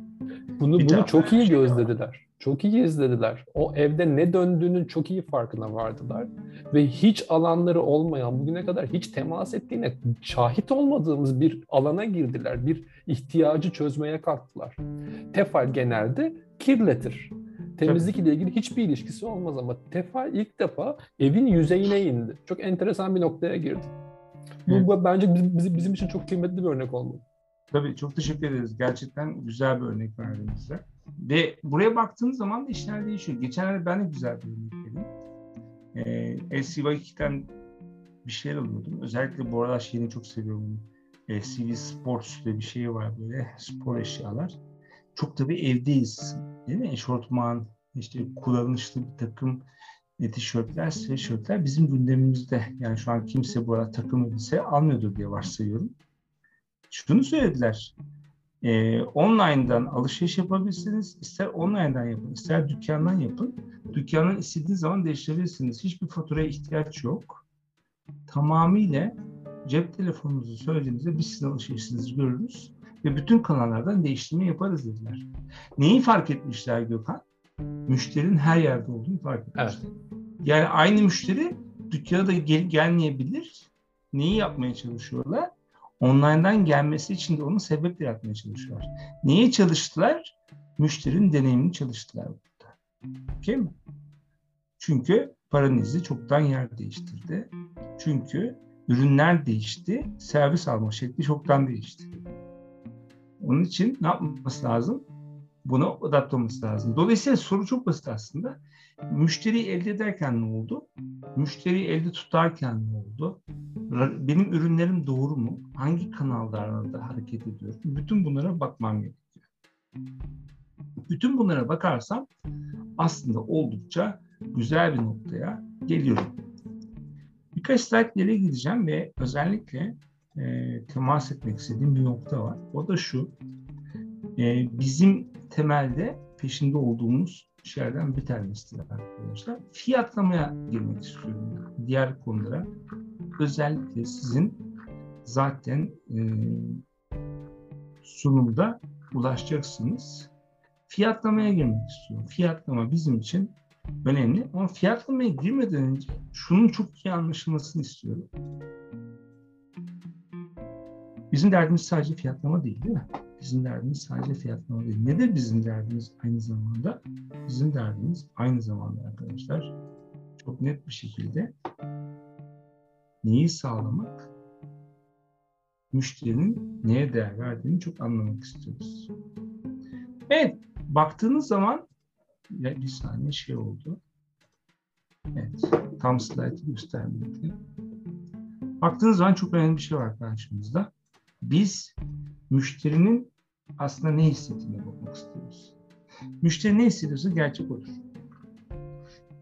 Bunu, bunu çok iyi gözlediler. Çok iyi izlediler. O evde ne döndüğünün çok iyi farkına vardılar. Ve hiç alanları olmayan, bugüne kadar hiç temas ettiğine şahit olmadığımız bir alana girdiler. Bir ihtiyacı çözmeye kalktılar. Tefal genelde kirletir. Temizlik ile ilgili hiçbir ilişkisi olmaz ama Tefal ilk defa evin yüzeyine indi. Çok enteresan bir noktaya girdi. Bu evet. bence bizim, bizim için çok kıymetli bir örnek olmalı. Tabii çok teşekkür ederiz. Gerçekten güzel bir örnek verdiniz bize. Ve buraya baktığınız zaman da işler değişiyor. Geçenlerde ben de güzel bir örnek vereyim. Ee, LCY2'den bir şeyler alıyordum. Özellikle bu aralar şeyini çok seviyorum. Ee, CV Sports diye bir şey var böyle spor eşyalar. Çok tabii evdeyiz. Değil mi? Eşortman, işte kullanışlı bir takım e, tişörtler, sweatshirtler bizim gündemimizde. Yani şu an kimse bu arada takım elbise almıyordur diye varsayıyorum. Şunu söylediler e, online'dan alışveriş yapabilirsiniz. İster online'dan yapın, ister dükkandan yapın. Dükkandan istediğiniz zaman değiştirebilirsiniz. Hiçbir faturaya ihtiyaç yok. Tamamıyla cep telefonunuzu söylediğinizde biz sizin alışverişinizi görürüz ve bütün kanallardan değiştirme yaparız dediler. Neyi fark etmişler Gökhan? Müşterinin her yerde olduğunu fark etmişler. Evet. Yani aynı müşteri dükkana da gel gelmeyebilir. Neyi yapmaya çalışıyorlar? Online'dan gelmesi için de onun sebep yaratmaya çalışıyorlar. Niye çalıştılar? Müşterinin deneyimini çalıştılar burada. Okey mi? Çünkü paranın izi çoktan yer değiştirdi. Çünkü ürünler değişti, servis alma şekli çoktan değişti. Onun için ne yapması lazım? Buna adapte lazım. Dolayısıyla soru çok basit aslında. Müşteriyi elde ederken ne oldu? Müşteriyi elde tutarken ne oldu? Benim ürünlerim doğru mu? Hangi kanallarda hareket ediyor? Bütün bunlara bakmam gerekiyor. Bütün bunlara bakarsam aslında oldukça güzel bir noktaya geliyorum. Birkaç slide ileri gideceğim ve özellikle e, temas etmek istediğim bir nokta var. O da şu. E, bizim temelde peşinde olduğumuz şeylerden bir tanesidir arkadaşlar. Fiyatlamaya girmek istiyorum. Diğer konulara özellikle sizin zaten e, sunumda ulaşacaksınız. Fiyatlamaya girmek istiyorum. Fiyatlama bizim için önemli. Ama fiyatlamaya girmeden önce şunun çok iyi anlaşılmasını istiyorum. Bizim derdimiz sadece fiyatlama değil değil mi? Bizim derdimiz sadece fiyatlama değil. Ne de bizim derdimiz aynı zamanda? Bizim derdimiz aynı zamanda arkadaşlar çok net bir şekilde neyi sağlamak? Müşterinin neye değer verdiğini çok anlamak istiyoruz. Evet, baktığınız zaman ya bir saniye şey oldu. Evet, tam slaytı göstermedi. Baktığınız zaman çok önemli bir şey var karşımızda. Biz müşterinin aslında ne hissettiğine bakmak istiyoruz. Müşteri ne hissediyorsa gerçek olur.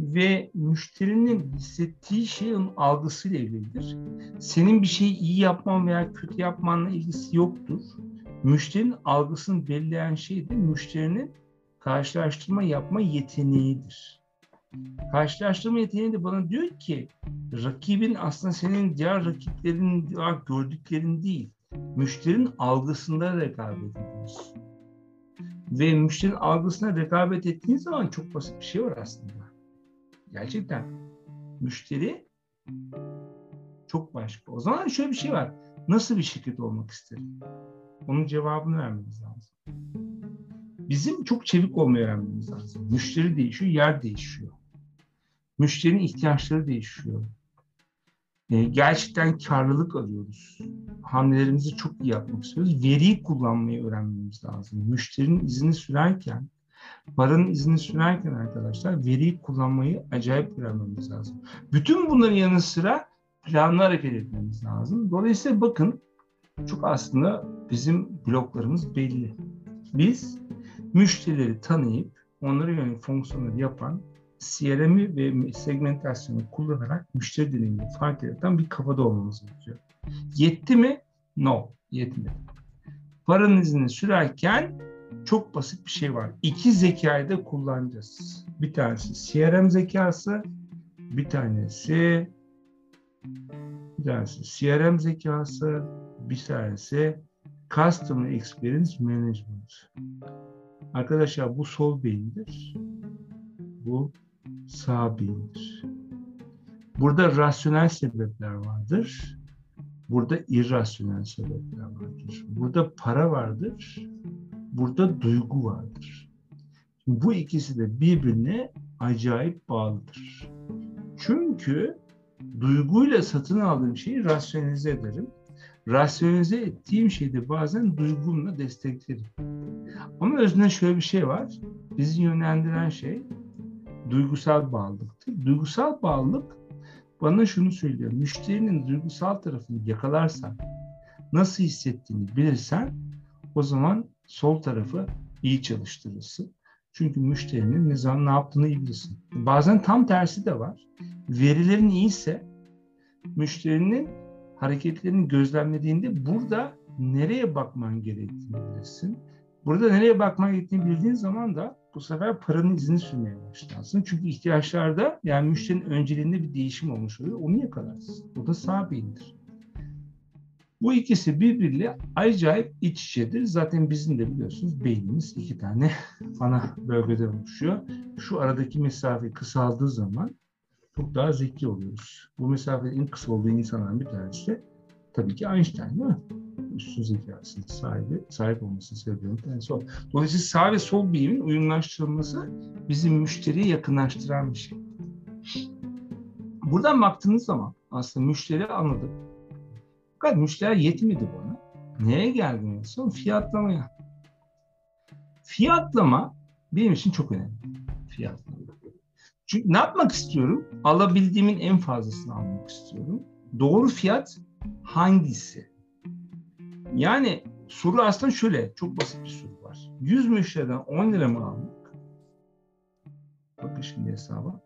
Ve müşterinin hissettiği şey onun algısıyla ilgilidir. Senin bir şeyi iyi yapman veya kötü yapmanla ilgisi yoktur. Müşterinin algısını belirleyen şey de müşterinin karşılaştırma yapma yeteneğidir. Karşılaştırma yeteneği de bana diyor ki rakibin aslında senin diğer rakiplerin gördüklerin değil, müşterinin algısında rekabet ediyorsun. Ve müşterinin algısına rekabet ettiğin zaman çok basit bir şey var aslında. Gerçekten müşteri çok başka. O zaman şöyle bir şey var. Nasıl bir şirket olmak isterim? Onun cevabını vermemiz lazım. Bizim çok çevik olmayı öğrenmemiz lazım. Müşteri değişiyor, yer değişiyor. Müşterinin ihtiyaçları değişiyor. Ee, gerçekten karlılık arıyoruz. Hamlelerimizi çok iyi yapmak istiyoruz. Veriyi kullanmayı öğrenmemiz lazım. Müşterinin izini sürerken, paranın izini sürerken arkadaşlar veriyi kullanmayı acayip öğrenmemiz lazım. Bütün bunların yanı sıra planlı hareket etmemiz lazım. Dolayısıyla bakın çok aslında bizim bloklarımız belli. Biz müşterileri tanıyıp onlara yönelik fonksiyonları yapan CRM'i ve segmentasyonu kullanarak müşteri deneyimini fark yaratan bir kafada olmamız gerekiyor. Yetti mi? No, yetmedi. Paranın izini sürerken çok basit bir şey var. İki zekayı da kullanacağız. Bir tanesi CRM zekası, bir tanesi bir tanesi CRM zekası, bir tanesi Customer Experience Management. Arkadaşlar bu sol beyindir. Bu sağ beyindir. Burada rasyonel sebepler vardır. Burada irrasyonel sebepler vardır. Burada para vardır. Burada duygu vardır. Şimdi bu ikisi de birbirine acayip bağlıdır. Çünkü duyguyla satın aldığım şeyi rasyonize ederim. Rasyonize ettiğim şeyde bazen duygumla desteklerim. Ama özünde şöyle bir şey var. Bizi yönlendiren şey duygusal bağlılıktır. Duygusal bağlılık bana şunu söylüyor. Müşterinin duygusal tarafını yakalarsan, nasıl hissettiğini bilirsen o zaman sol tarafı iyi çalıştırırsın. Çünkü müşterinin ne zaman ne yaptığını iyi bilirsin. Bazen tam tersi de var. Verilerin iyiyse müşterinin hareketlerini gözlemlediğinde burada nereye bakman gerektiğini bilirsin. Burada nereye bakman gerektiğini bildiğin zaman da bu sefer paranın izini sürmeye başlarsın. Çünkü ihtiyaçlarda yani müşterinin önceliğinde bir değişim olmuş oluyor. Onu yakalarsın. O da sağ beyindir. Bu ikisi birbiriyle acayip iç içedir. Zaten bizim de biliyorsunuz beynimiz iki tane ana bölgeden oluşuyor. Şu aradaki mesafe kısaldığı zaman çok daha zeki oluyoruz. Bu mesafenin en kısa olduğu insanların bir tanesi de tabii ki Einstein değil mi? Üstün zekasının sahibi, sahip olmasını sebebiyle bir. Dolayısıyla sağ ve sol beynin uyumlaştırılması bizim müşteriye yakınlaştıran bir şey. Buradan baktığınız zaman aslında müşteri anladık. Fakat müşteri yetmedi bana. Neye geldi en son? Fiyatlamaya. Fiyatlama benim için çok önemli. Fiyatlama. Çünkü ne yapmak istiyorum? Alabildiğimin en fazlasını almak istiyorum. Doğru fiyat hangisi? Yani soru aslında şöyle, çok basit bir soru var. 100 müşteriden 10 lira mı almak? Bakın şimdi hesaba.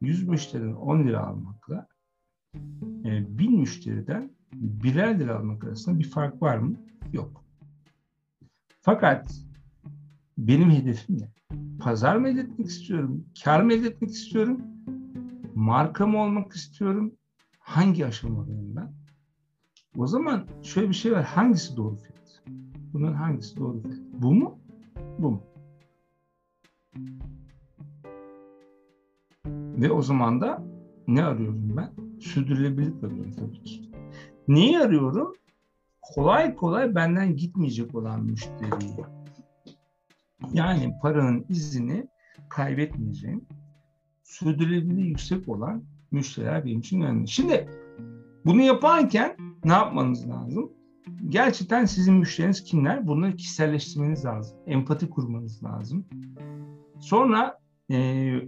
100 müşteriden 10 lira almakla e, 1000 müşteriden birer lira almak arasında bir fark var mı? Yok. Fakat benim hedefim ne? Pazar mı elde etmek istiyorum? Kar mı elde etmek istiyorum? Marka mı olmak istiyorum? Hangi aşamadayım ben? O zaman şöyle bir şey var. Hangisi doğru fiyat? Bunun hangisi doğru fiyat? Bu mu? Bu mu? Ve o zaman da ne arıyorum ben? Sürdürülebilirlik arıyorum tabii ki. Neyi arıyorum? Kolay kolay benden gitmeyecek olan müşteriyi. Yani paranın izini kaybetmeyeceğim, sürdürülebilirliği yüksek olan müşteriler benim için önemli. Şimdi bunu yaparken ne yapmanız lazım? Gerçekten sizin müşteriniz kimler? Bunları kişiselleştirmeniz lazım. Empati kurmanız lazım. Sonra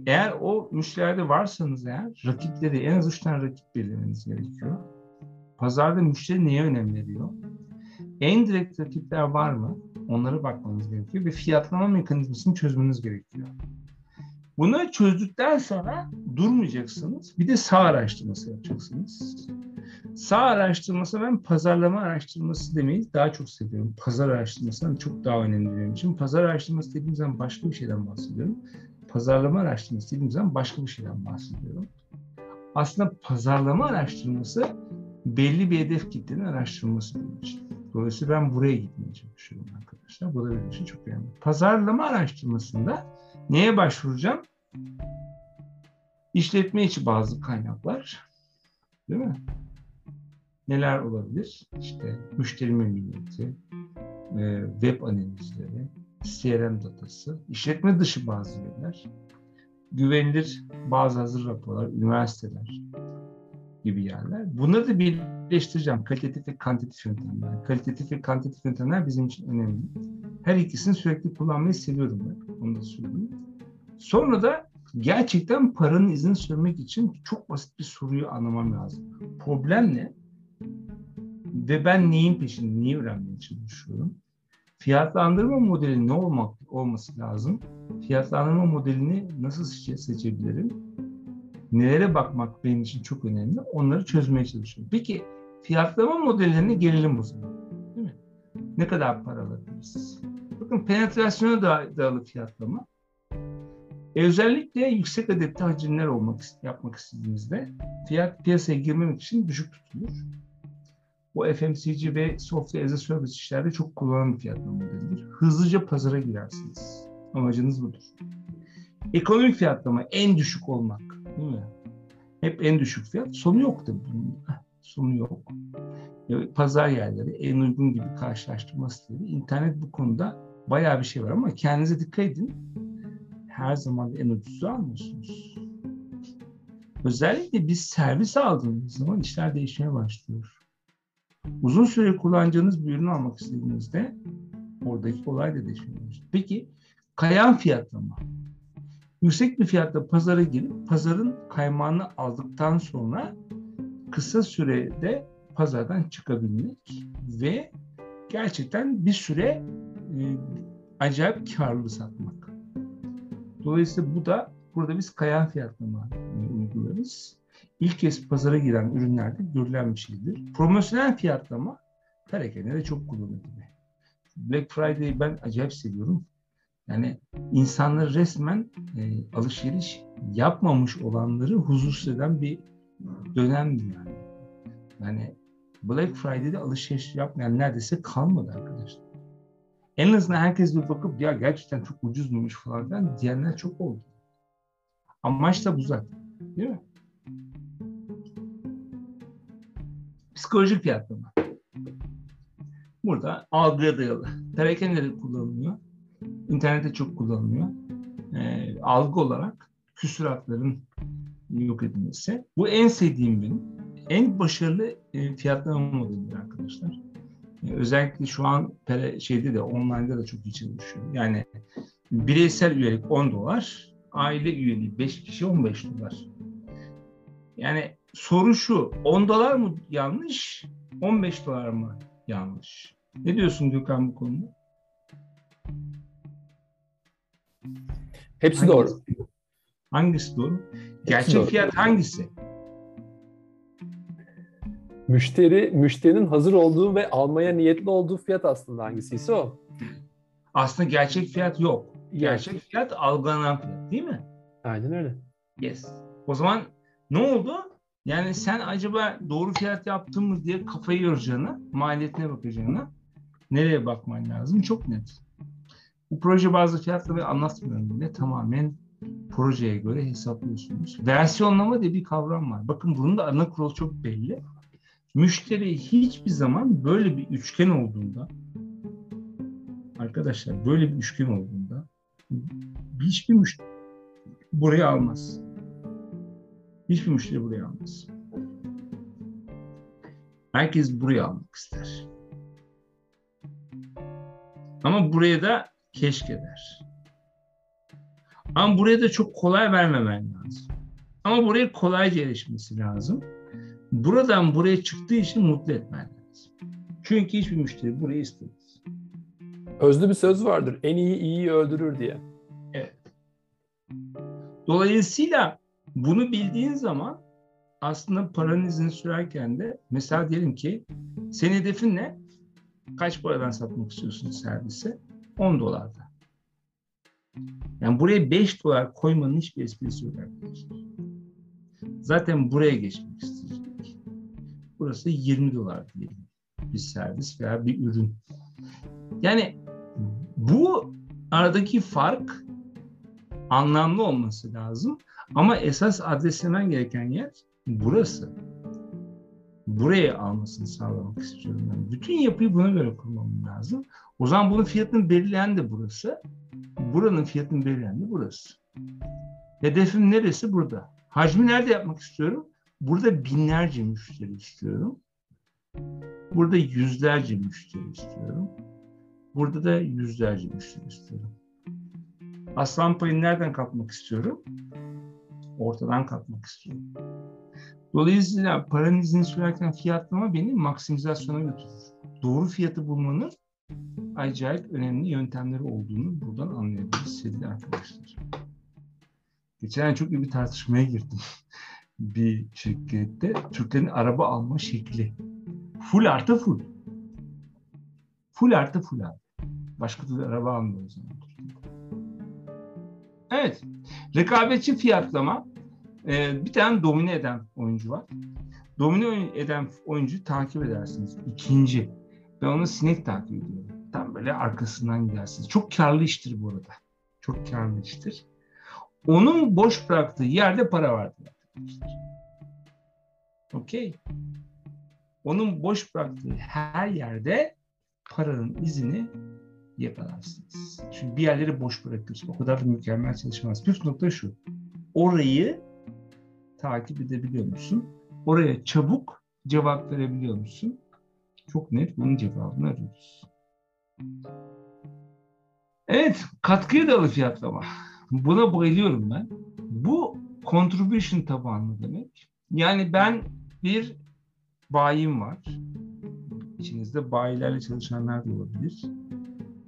eğer o müşterilerde varsanız eğer rakipleri en az üç tane rakip belirlemeniz gerekiyor. Pazarda müşteri neye önem veriyor? En direkt rakipler var mı? Onlara bakmanız gerekiyor ve fiyatlama mekanizmasını çözmeniz gerekiyor. Bunu çözdükten sonra durmayacaksınız. Bir de sağ araştırması yapacaksınız. Sağ araştırması ben pazarlama araştırması demeyi daha çok seviyorum. Pazar araştırmasından çok daha önemli benim için. Pazar araştırması dediğim zaman başka bir şeyden bahsediyorum. Pazarlama araştırması dediğim zaman başka bir şeyden bahsediyorum. Aslında pazarlama araştırması belli bir hedef kitlenin araştırması benim için. Dolayısıyla ben buraya gitmeye çalışıyorum arkadaşlar. Bu da benim için çok önemli. Pazarlama araştırmasında neye başvuracağım? İşletme içi bazı kaynaklar. Değil mi? Neler olabilir? İşte müşteri memnuniyeti, e, web analizleri, CRM datası, işletme dışı bazı veriler, güvenilir bazı hazır raporlar, üniversiteler gibi yerler. Bunları da birleştireceğim. Kalitatif ve kantitatif yöntemler. Kalitatif ve kantitatif yöntemler bizim için önemli. Her ikisini sürekli kullanmayı seviyorum ben. Onu da söyleyeyim. Sonra da gerçekten paranın izini sürmek için çok basit bir soruyu anlamam lazım. Problem ne? Ve ben neyin peşinde, neyi öğrenmeye çalışıyorum? Fiyatlandırma modeli ne olmak olması lazım? Fiyatlandırma modelini nasıl seçebilirim? Nelere bakmak benim için çok önemli. Onları çözmeye çalışıyorum. Peki fiyatlama modellerine gelelim o zaman. Değil mi? Ne kadar para alabiliriz? Bakın penetrasyona dayalı fiyatlama. E özellikle yüksek adetli hacimler olmak yapmak istediğimizde fiyat piyasaya girmemek için düşük tutulur. Bu FMCG ve software as a service işlerde çok kullanılan bir fiyatlama modelidir. Hızlıca pazara girersiniz. Amacınız budur. Ekonomik fiyatlama en düşük olmak. Değil mi? Hep en düşük fiyat. Sonu yok tabii bunun. Sonu yok. Pazar yerleri en uygun gibi karşılaştırma siteleri. İnternet bu konuda bayağı bir şey var ama kendinize dikkat edin. Her zaman en ucuzu almıyorsunuz. Özellikle biz servis aldığımız zaman işler değişmeye başlıyor. Uzun süre kullanacağınız bir ürünü almak istediğinizde oradaki olay da başlıyor. Peki kayan fiyatlama. Yüksek bir fiyatla pazara girip pazarın kaymağını aldıktan sonra kısa sürede pazardan çıkabilmek ve gerçekten bir süre e, acayip karlı satmak. Dolayısıyla bu da burada biz kayan fiyatlama uygularız. İlk kez pazara giren ürünlerde görülen bir şeydir. Promosyonel fiyatlama perakende çok kullanılır. Black Friday'i ben acayip seviyorum. Yani insanlar resmen e, alışveriş yapmamış olanları huzursuz eden bir dönemdi yani. Yani Black Friday'de alışveriş yapmayan neredeyse kalmadı arkadaşlar. En azından herkes bir bakıp ya gerçekten çok ucuzmuş falan diyenler çok oldu. Amaç da bu zaten. Değil mi? Psikolojik fiyatlama. Burada algıya dayalı. Perakende kullanılıyor. İnternette çok kullanılıyor. E, algı olarak küsuratların yok edilmesi. Bu en sevdiğim benim. En başarılı e, fiyatlama modelidir arkadaşlar. E, özellikle şu an pere, şeyde de online'da da çok iyi çalışıyor. Yani bireysel üyelik 10 dolar, aile üyeliği 5 kişi 15 dolar. Yani soru şu, 10 dolar mı yanlış, 15 dolar mı yanlış? Ne diyorsun Gökhan bu konuda? Hepsi hangisi, doğru. Hangisi doğru? Gerçek doğru. fiyat hangisi? Müşteri, müşterinin hazır olduğu ve almaya niyetli olduğu fiyat aslında hangisiyse o. Aslında gerçek fiyat yok. Gerçek fiyat algılanan fiyat değil mi? Aynen öyle. Yes. O zaman ne oldu? Yani sen acaba doğru fiyat yaptın mı diye kafayı yoracağına, maliyetine bakacağına nereye bakman lazım? Çok net. Bu proje bazı fiyatları anlatmıyorum bile. Tamamen projeye göre hesaplıyorsunuz. Versiyonlama diye bir kavram var. Bakın bunun da ana kuralı çok belli. Müşteri hiçbir zaman böyle bir üçgen olduğunda arkadaşlar böyle bir üçgen olduğunda hiçbir müşteri buraya almaz. Hiçbir müşteri buraya almaz. Herkes buraya almak ister. Ama buraya da keşke der. Ama buraya da çok kolay vermemen lazım. Ama buraya kolayca erişmesi lazım. Buradan buraya çıktığı için mutlu etmen lazım. Çünkü hiçbir müşteri burayı istemez. Özlü bir söz vardır. En iyi iyiyi öldürür diye. Evet. Dolayısıyla bunu bildiğin zaman aslında paranın izini sürerken de mesela diyelim ki senin hedefin ne? Kaç paradan satmak istiyorsun servise? 10 dolarda. Yani buraya 5 dolar koymanın hiçbir esprisi yok arkadaşlar. Zaten buraya geçmek isteyecek. Burası 20 dolar diyelim. Bir servis veya bir ürün. Yani bu aradaki fark anlamlı olması lazım. Ama esas adreslemen gereken yer burası. Buraya almasını sağlamak istiyorum ben. Bütün yapıyı buna göre kurmam lazım. O zaman bunun fiyatını belirleyen de burası. Buranın fiyatını belirleyen de burası. Hedefim neresi? Burada. Hacmi nerede yapmak istiyorum? Burada binlerce müşteri istiyorum. Burada yüzlerce müşteri istiyorum. Burada da yüzlerce müşteri istiyorum. Aslan payını nereden kapmak istiyorum? Ortadan kapmak istiyorum. Dolayısıyla paranın izini sürerken fiyatlama beni maksimizasyona götürür. Doğru fiyatı bulmanın acayip önemli yöntemleri olduğunu buradan anlayabiliriz sevgili arkadaşlar. Geçen çok iyi bir tartışmaya girdim. bir şirkette Türklerin araba alma şekli. Full artı full. Full artı full abi. Başka türlü araba almıyoruz. Yani. Evet. Rekabetçi fiyatlama. Ee, bir tane domine eden oyuncu var. Domine eden oyuncu takip edersiniz. İkinci. Ben onu sinek takip ediyorum. Tam böyle arkasından gidersiniz. Çok karlı iştir bu arada. Çok karlı iştir. Onun boş bıraktığı yerde para vardır arkadaşlar. Okey. Onun boş bıraktığı her yerde paranın izini yakalarsınız. Çünkü bir yerleri boş bırakıyorsun. O kadar da mükemmel çalışmaz. Püf nokta şu. Orayı takip edebiliyor musun? Oraya çabuk cevap verebiliyor musun? Çok net bunun cevabını arıyoruz. Evet, katkıya dayalı fiyatlama. Buna bayılıyorum ben. Bu contribution tabanlı demek. Yani ben bir bayim var. İçinizde bayilerle çalışanlar da olabilir.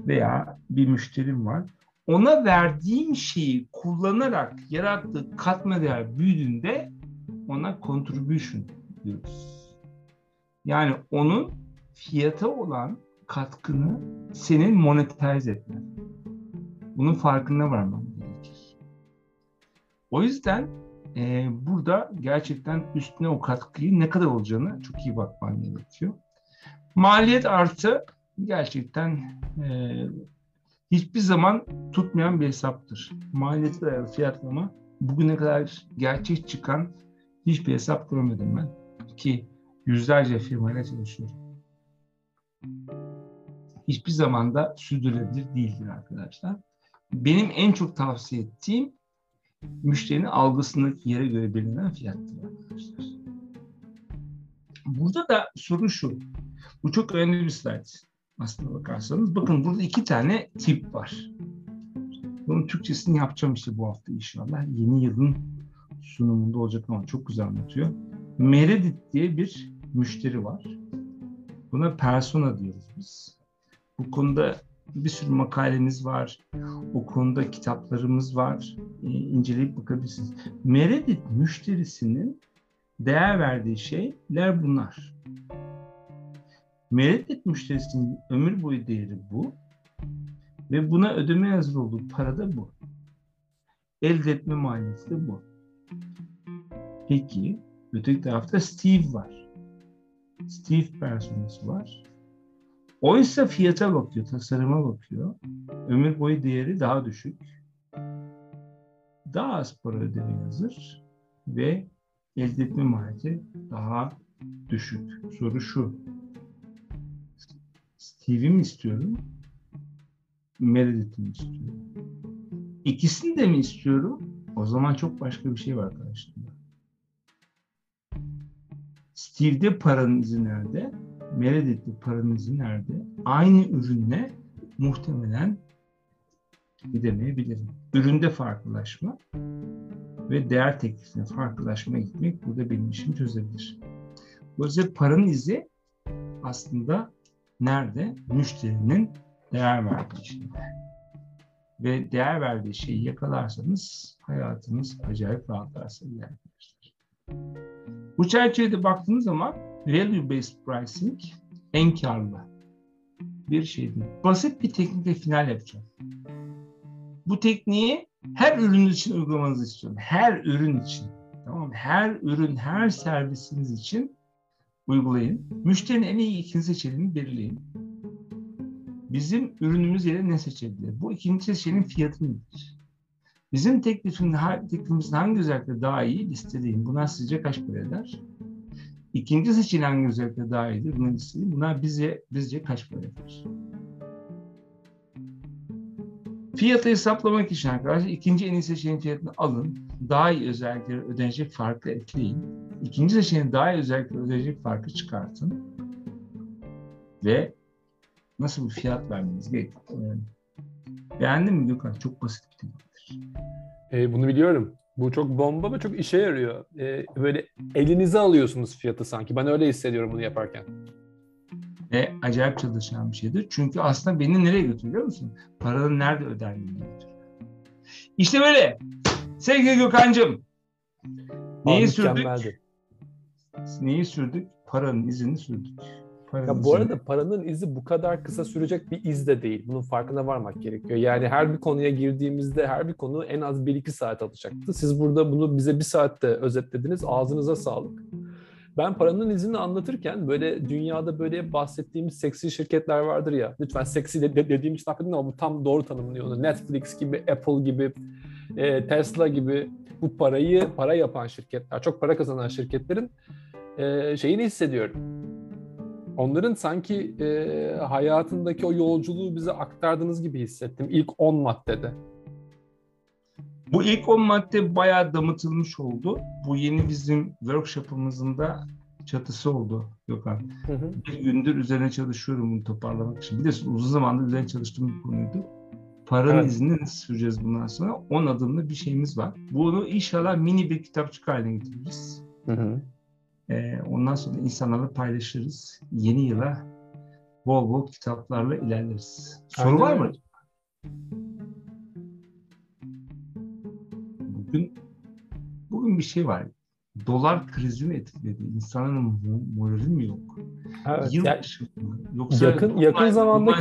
Veya bir müşterim var. Ona verdiğim şeyi kullanarak yarattığı katma değer büyüdüğünde ona contribution diyoruz. Yani onun fiyata olan katkını senin monetize etmen. Bunun farkına varman gerekir. O yüzden e, burada gerçekten üstüne o katkıyı ne kadar olacağını çok iyi bakman gerekiyor. Maliyet artı gerçekten e, hiçbir zaman tutmayan bir hesaptır. Maliyet dayalı fiyatlama bugüne kadar gerçek çıkan hiçbir hesap görmedim ben. Ki yüzlerce firmayla çalışıyorum. Hiçbir zaman da sürdürülebilir değildir arkadaşlar. Benim en çok tavsiye ettiğim müşterinin algısındaki yere göre belirlenen fiyattır arkadaşlar. Burada da soru şu. Bu çok önemli bir slide aslında bakarsanız. Bakın burada iki tane tip var. Bunun Türkçesini yapacağım işte bu hafta inşallah. Yeni yılın sunumunda olacak ama çok güzel anlatıyor. Meredith diye bir müşteri var. Buna persona diyoruz biz. Bu konuda bir sürü makalemiz var. O konuda kitaplarımız var. E, inceleyip bakabilirsiniz. Meredith müşterisinin değer verdiği şeyler bunlar. Meredith müşterisinin ömür boyu değeri bu. Ve buna ödeme hazır olduğu para da bu. Elde etme maliyeti de bu. Peki öteki tarafta Steve var. Steve personası var. Oysa fiyata bakıyor, tasarıma bakıyor. Ömür boyu değeri daha düşük. Daha az para ödeme hazır ve elde etme maliyeti daha düşük. Soru şu. Steve'i mi istiyorum? Meredith'i mi istiyorum? İkisini de mi istiyorum? O zaman çok başka bir şey var karşımda. Steve'de paranın izi nerede? Meredith'te paranın izi nerede? Aynı ürünle muhtemelen gidemeyebilirim. Üründe farklılaşma ve değer teklifine farklılaşma gitmek burada benim işimi çözebilir. Dolayısıyla paranın izi aslında nerede? Müşterinin değer verdiği şeyde. Ve değer verdiği şeyi yakalarsanız hayatınız acayip rahatlar arkadaşlar. Bu çerçevede baktığınız zaman value based pricing en karlı bir şeydi. Basit bir teknikle final yapacağım. Bu tekniği her ürün için uygulamanızı istiyorum. Her ürün için. Tamam? Her ürün, her servisiniz için uygulayın. Müşterinin en iyi ikinci seçeneğini belirleyin. Bizim ürünümüz yerine ne seçebilir? Bu ikinci seçeneğin fiyatı nedir? Bizim teklifin, teklifimizin hangi özellikle daha iyi listeleyin. Bunlar sizce kaç para eder? İkinci seçeneğin hangi özellikle daha iyidir? Bunları listeleyin. Bunlar bize, bizce kaç para eder? Fiyatı hesaplamak için arkadaşlar ikinci en iyi seçeneğin fiyatını alın. Daha iyi özellikleri ödenecek farkı ekleyin. İkinci seçeneğin daha iyi özellikleri ödenecek farkı çıkartın. Ve nasıl bir fiyat vermeniz gerekiyor. Beğendin mi Gökhan? Çok basit bir tekniktir. E, bunu biliyorum. Bu çok bomba ve çok işe yarıyor. E, böyle elinize alıyorsunuz fiyatı sanki. Ben öyle hissediyorum bunu yaparken. Ve acayip çalışan bir şeydir. Çünkü aslında beni nereye götürüyor musun? Paranın nerede ödendiğini götürüyor. İşte böyle. Sevgili Gökhan'cığım. Neyi sürdük? Neyi sürdük? Paranın izini sürdük. Paranın ya bu arada paranın izi bu kadar kısa sürecek bir iz de değil. Bunun farkına varmak gerekiyor. Yani her bir konuya girdiğimizde her bir konu en az 1-2 saat alacaktı. Siz burada bunu bize bir saatte özetlediniz. Ağzınıza sağlık. Ben paranın izini anlatırken böyle dünyada böyle bahsettiğimiz seksi şirketler vardır ya. Lütfen seksi de, de, dediğim için affedin ama bu tam doğru tanımlıyor onu. Netflix gibi, Apple gibi, e, Tesla gibi bu parayı para yapan şirketler, çok para kazanan şirketlerin e, şeyini hissediyorum. Onların sanki e, hayatındaki o yolculuğu bize aktardığınız gibi hissettim ilk 10 maddede. Bu ilk 10 madde bayağı damıtılmış oldu. Bu yeni bizim workshop'ımızın da çatısı oldu Gökhan. Hı hı. Bir gündür üzerine çalışıyorum bunu toparlamak için. Biliyorsun uzun zamandır üzerine çalıştığım bir konuydu. Paranın evet. izni nasıl süreceğiz bundan sonra? 10 adımlı bir şeyimiz var. Bunu inşallah mini bir kitapçık haline getiririz. Hı hı. Ee, ondan sonra insanlarla paylaşırız. Yeni yıla bol bol kitaplarla ilerleriz. Soru Aynen. var mı? Bugün bugün bir şey var. Dolar krizi mi etkiledi? İnsanın morali mi yok? Evet, Yıl yani, Yoksa yakın yakın zamanda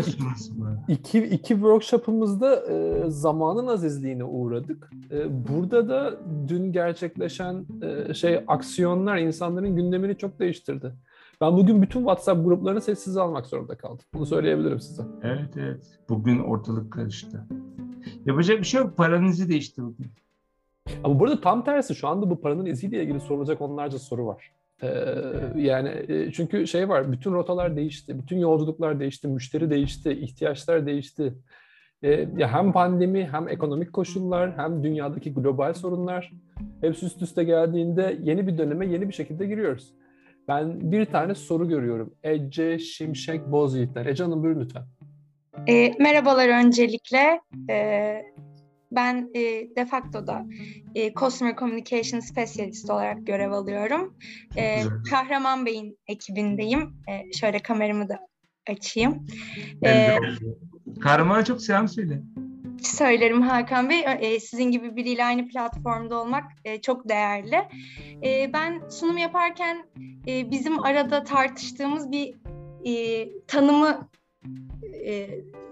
iki, iki workshop'ımızda e, zamanın azizliğine uğradık. E, burada da dün gerçekleşen e, şey aksiyonlar insanların gündemini çok değiştirdi. Ben bugün bütün WhatsApp gruplarını sessiz almak zorunda kaldım. Bunu söyleyebilirim size. Evet evet. Bugün ortalık karıştı. Yapacak bir şey yok. Paranızı değişti bugün. Ama burada tam tersi şu anda bu paranın iziyle ilgili sorulacak onlarca soru var. Ee, yani e, çünkü şey var, bütün rotalar değişti, bütün yolculuklar değişti, müşteri değişti, ihtiyaçlar değişti. Ee, ya hem pandemi, hem ekonomik koşullar, hem dünyadaki global sorunlar hepsi üst üste geldiğinde yeni bir döneme yeni bir şekilde giriyoruz. Ben bir tane soru görüyorum. Ece Şimşek Bozyiğit'ten. Ece Hanım buyurun lütfen. E, merhabalar öncelikle. E, ben e, de facto'da e, Customer Communication Specialist olarak görev alıyorum. E, Kahraman Bey'in ekibindeyim. E, şöyle kameramı da açayım. E, Kahraman'a çok selam söyle. Söylerim Hakan Bey. E, sizin gibi biriyle aynı platformda olmak e, çok değerli. E, ben sunum yaparken e, bizim arada tartıştığımız bir e, tanımı e,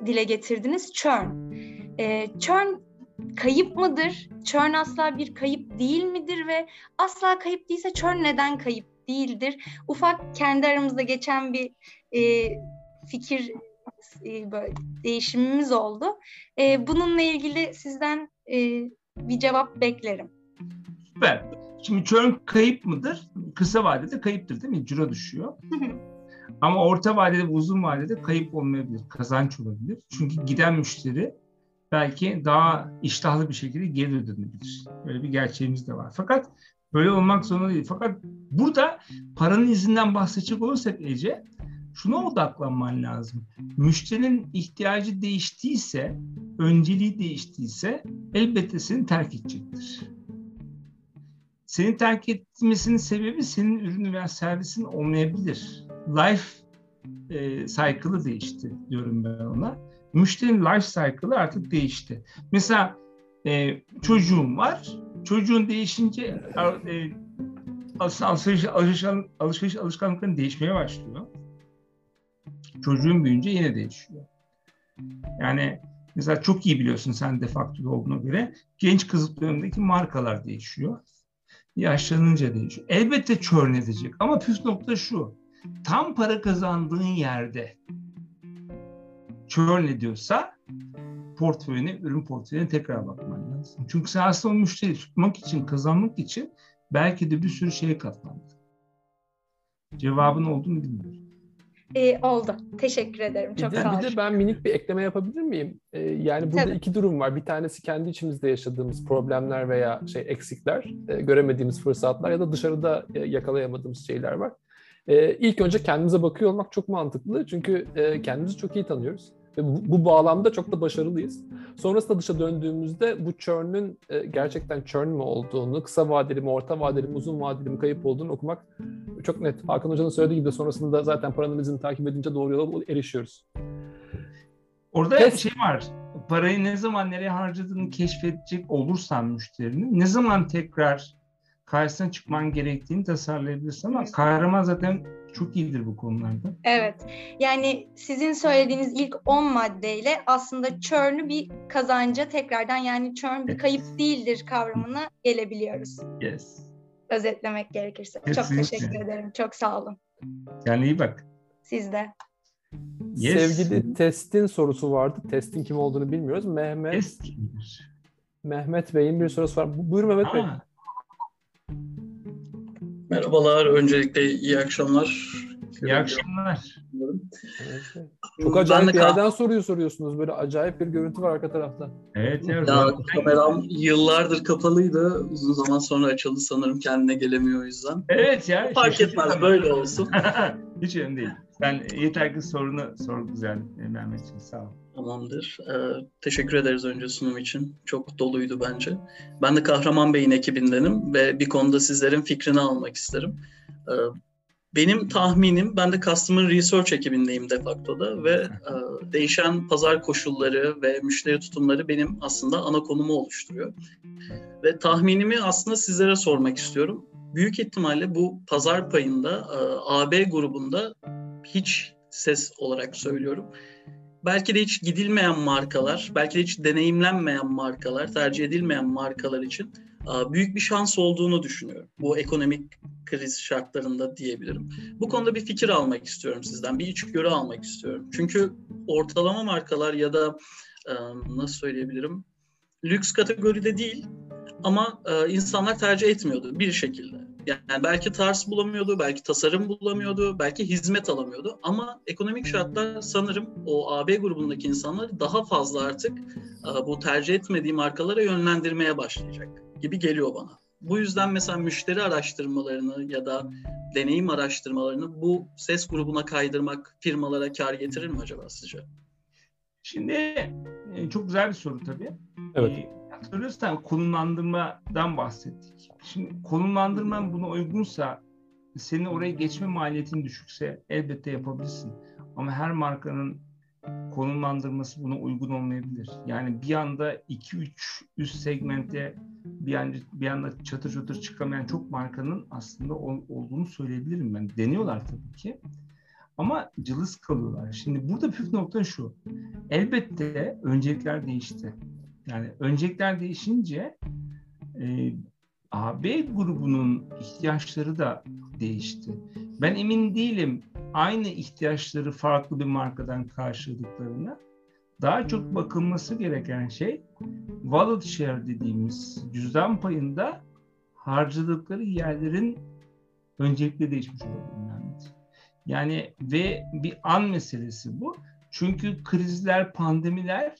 dile getirdiniz. Churn. E, churn kayıp mıdır? Churn asla bir kayıp değil midir ve asla kayıp değilse churn neden kayıp değildir? Ufak kendi aramızda geçen bir e, fikir e, böyle değişimimiz oldu. E, bununla ilgili sizden e, bir cevap beklerim. Süper. Şimdi churn kayıp mıdır? Kısa vadede kayıptır değil mi? Ciro düşüyor. Ama orta vadede ve uzun vadede kayıp olmayabilir, kazanç olabilir. Çünkü giden müşteri belki daha iştahlı bir şekilde geri dönebilir. Böyle bir gerçeğimiz de var. Fakat böyle olmak zorunda değil. Fakat burada paranın izinden bahsedecek olursak Ece, şuna odaklanman lazım. Müşterinin ihtiyacı değiştiyse, önceliği değiştiyse elbette seni terk edecektir. Senin terk etmesinin sebebi senin ürünü veya servisin olmayabilir. Life e, cycle'ı değişti diyorum ben ona. Müşterinin life cycle'ı artık değişti. Mesela e, çocuğum var. Çocuğun değişince e, alışveriş, alışveriş, alışveriş alışkanlıkların değişmeye başlıyor. Çocuğun büyüyünce yine değişiyor. Yani mesela çok iyi biliyorsun sen de faktör olduğuna göre genç kızlıklarındaki markalar değişiyor. Yaşlanınca değişiyor. Elbette churn edecek ama püf nokta şu. Tam para kazandığın yerde churn ediyorsa portföyüne, ürün portföyüne tekrar bakman lazım. Çünkü sen aslında o müşteri tutmak için, kazanmak için belki de bir sürü şeye katlandın. Cevabın oldu mu bilmiyorum. E, oldu. Teşekkür ederim. Çok bir de, sağ olun. Bir de ben minik bir ekleme yapabilir miyim? Ee, yani burada Tabii. iki durum var. Bir tanesi kendi içimizde yaşadığımız problemler veya şey eksikler, e, göremediğimiz fırsatlar ya da dışarıda e, yakalayamadığımız şeyler var. E, ilk önce kendimize bakıyor olmak çok mantıklı. Çünkü e, kendimizi çok iyi tanıyoruz. Ve bu, bu bağlamda çok da başarılıyız. Sonrasında dışa döndüğümüzde bu churn'ün e, gerçekten churn mü olduğunu, kısa vadeli mi, orta vadeli mi, uzun vadeli mi kayıp olduğunu okumak çok net. Hakan Hoca'nın söylediği gibi de sonrasında zaten paranın izini takip edince doğru yola erişiyoruz. Orada Kes- bir şey var. Parayı ne zaman nereye harcadığını keşfedecek olursan müşterinin ne zaman tekrar karşısına çıkman gerektiğini tasarlayabilirsin ama kahraman zaten çok iyidir bu konularda. Evet. Yani sizin söylediğiniz ilk 10 maddeyle aslında churn'ü bir kazanca tekrardan yani churn bir kayıp değildir kavramına gelebiliyoruz. Yes. Özetlemek gerekirse. Çok Kesinlikle. teşekkür ederim. Çok sağ olun. Yani iyi bak. Siz de. Yes. Sevgili testin sorusu vardı. Testin kim olduğunu bilmiyoruz. Mehmet Yes kimdir? Mehmet Bey'in bir sorusu var. Bu- Buyurun Mehmet Bey. Ha, Merhabalar, öncelikle iyi akşamlar. iyi akşamlar. Çok Ben acayip de bir kah- yerden soruyor soruyorsunuz. Böyle acayip bir görüntü var arka tarafta. Evet ya. Ya kameram yıllardır kapalıydı. Uzun zaman sonra açıldı sanırım kendine gelemiyor o yüzden. Evet ya. Fark etmez böyle olsun. Hiç önemli değil. Sen yeter ki sorunu sor güzel e, Mehmetciğim sağ ol. Tamamdır. Ee, teşekkür ederiz önce sunum için. Çok doluydu bence. Ben de Kahraman Bey'in ekibindenim ve bir konuda sizlerin fikrini almak isterim. Ee, benim tahminim, ben de Customer Research ekibindeyim de facto'da ve e, değişen pazar koşulları ve müşteri tutumları benim aslında ana konumu oluşturuyor. Ve tahminimi aslında sizlere sormak istiyorum. Büyük ihtimalle bu pazar payında e, AB grubunda hiç ses olarak söylüyorum belki de hiç gidilmeyen markalar, belki de hiç deneyimlenmeyen markalar, tercih edilmeyen markalar için büyük bir şans olduğunu düşünüyorum. Bu ekonomik kriz şartlarında diyebilirim. Bu konuda bir fikir almak istiyorum sizden, bir içgörü almak istiyorum. Çünkü ortalama markalar ya da nasıl söyleyebilirim, lüks kategoride değil ama insanlar tercih etmiyordu bir şekilde. Yani belki tarz bulamıyordu, belki tasarım bulamıyordu, belki hizmet alamıyordu. Ama ekonomik şartlar sanırım o AB grubundaki insanları daha fazla artık e, bu tercih etmediği markalara yönlendirmeye başlayacak gibi geliyor bana. Bu yüzden mesela müşteri araştırmalarını ya da deneyim araştırmalarını bu ses grubuna kaydırmak firmalara kar getirir mi acaba sizce? Şimdi e, çok güzel bir soru tabii. Evet. E, hatırlıyorsan konumlandırmadan bahsettik. Şimdi konumlandırman buna uygunsa senin oraya geçme maliyetin düşükse elbette yapabilirsin. Ama her markanın konumlandırması buna uygun olmayabilir. Yani bir anda 2-3 üst segmente bir anda, bir anda çatır çatır çıkamayan çok markanın aslında ol- olduğunu söyleyebilirim ben. Deniyorlar tabii ki. Ama cılız kalıyorlar. Şimdi burada püf nokta şu. Elbette öncelikler değişti. Yani öncelikler değişince e, AB grubunun ihtiyaçları da değişti. Ben emin değilim aynı ihtiyaçları farklı bir markadan karşıladıklarına. Daha çok bakılması gereken şey wallet share dediğimiz cüzdan payında harcadıkları yerlerin öncelikle değişmiş. Mehmet. Yani ve bir an meselesi bu. Çünkü krizler, pandemiler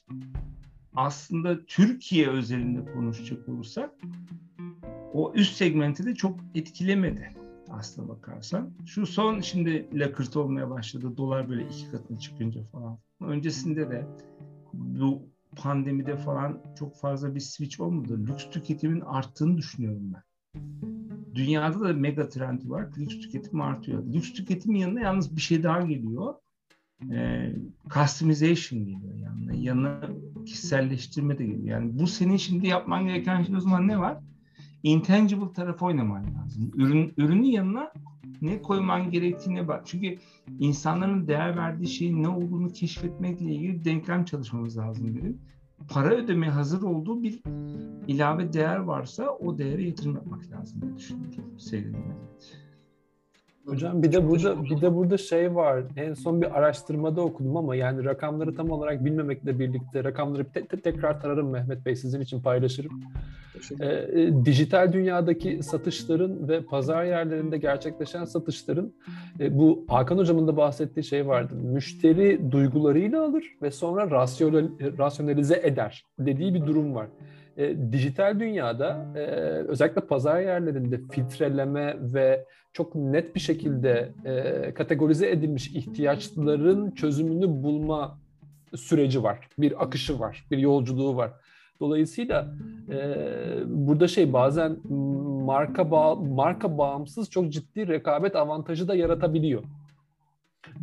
aslında Türkiye özelinde konuşacak olursak o üst segmenti de çok etkilemedi aslına bakarsan. Şu son şimdi lakırt olmaya başladı. Dolar böyle iki katına çıkınca falan. Öncesinde de bu pandemide falan çok fazla bir switch olmadı. Lüks tüketimin arttığını düşünüyorum ben. dünyada da mega trendi var. Lüks tüketim artıyor. Lüks tüketim yanında yalnız bir şey daha geliyor. E, customization geliyor yani. Yanına kişiselleştirme de geliyor. Yani bu senin şimdi yapman gereken şey o zaman ne var? Intangible tarafı oynaman lazım. Ürün, ürünün yanına ne koyman gerektiğine bak. Çünkü insanların değer verdiği şeyin ne olduğunu keşfetmekle ilgili denklem çalışmamız lazım dedim. Para ödemeye hazır olduğu bir ilave değer varsa o değere yatırım yapmak lazım diye düşünüyorum sevgili. Hocam bir de burada bir de burada şey var. En son bir araştırmada okudum ama yani rakamları tam olarak bilmemekle birlikte rakamları te- te- tekrar tararım Mehmet Bey sizin için paylaşırım. E, e, dijital dünyadaki satışların ve pazar yerlerinde gerçekleşen satışların e, bu Hakan hocamın da bahsettiği şey vardı. Müşteri duygularıyla alır ve sonra rasyonel, rasyonelize eder dediği bir durum var. E, dijital dünyada e, özellikle pazar yerlerinde filtreleme ve çok net bir şekilde e, kategorize edilmiş ihtiyaçların çözümünü bulma süreci var. Bir akışı var, bir yolculuğu var. Dolayısıyla e, burada şey bazen marka bağ, marka bağımsız çok ciddi rekabet avantajı da yaratabiliyor.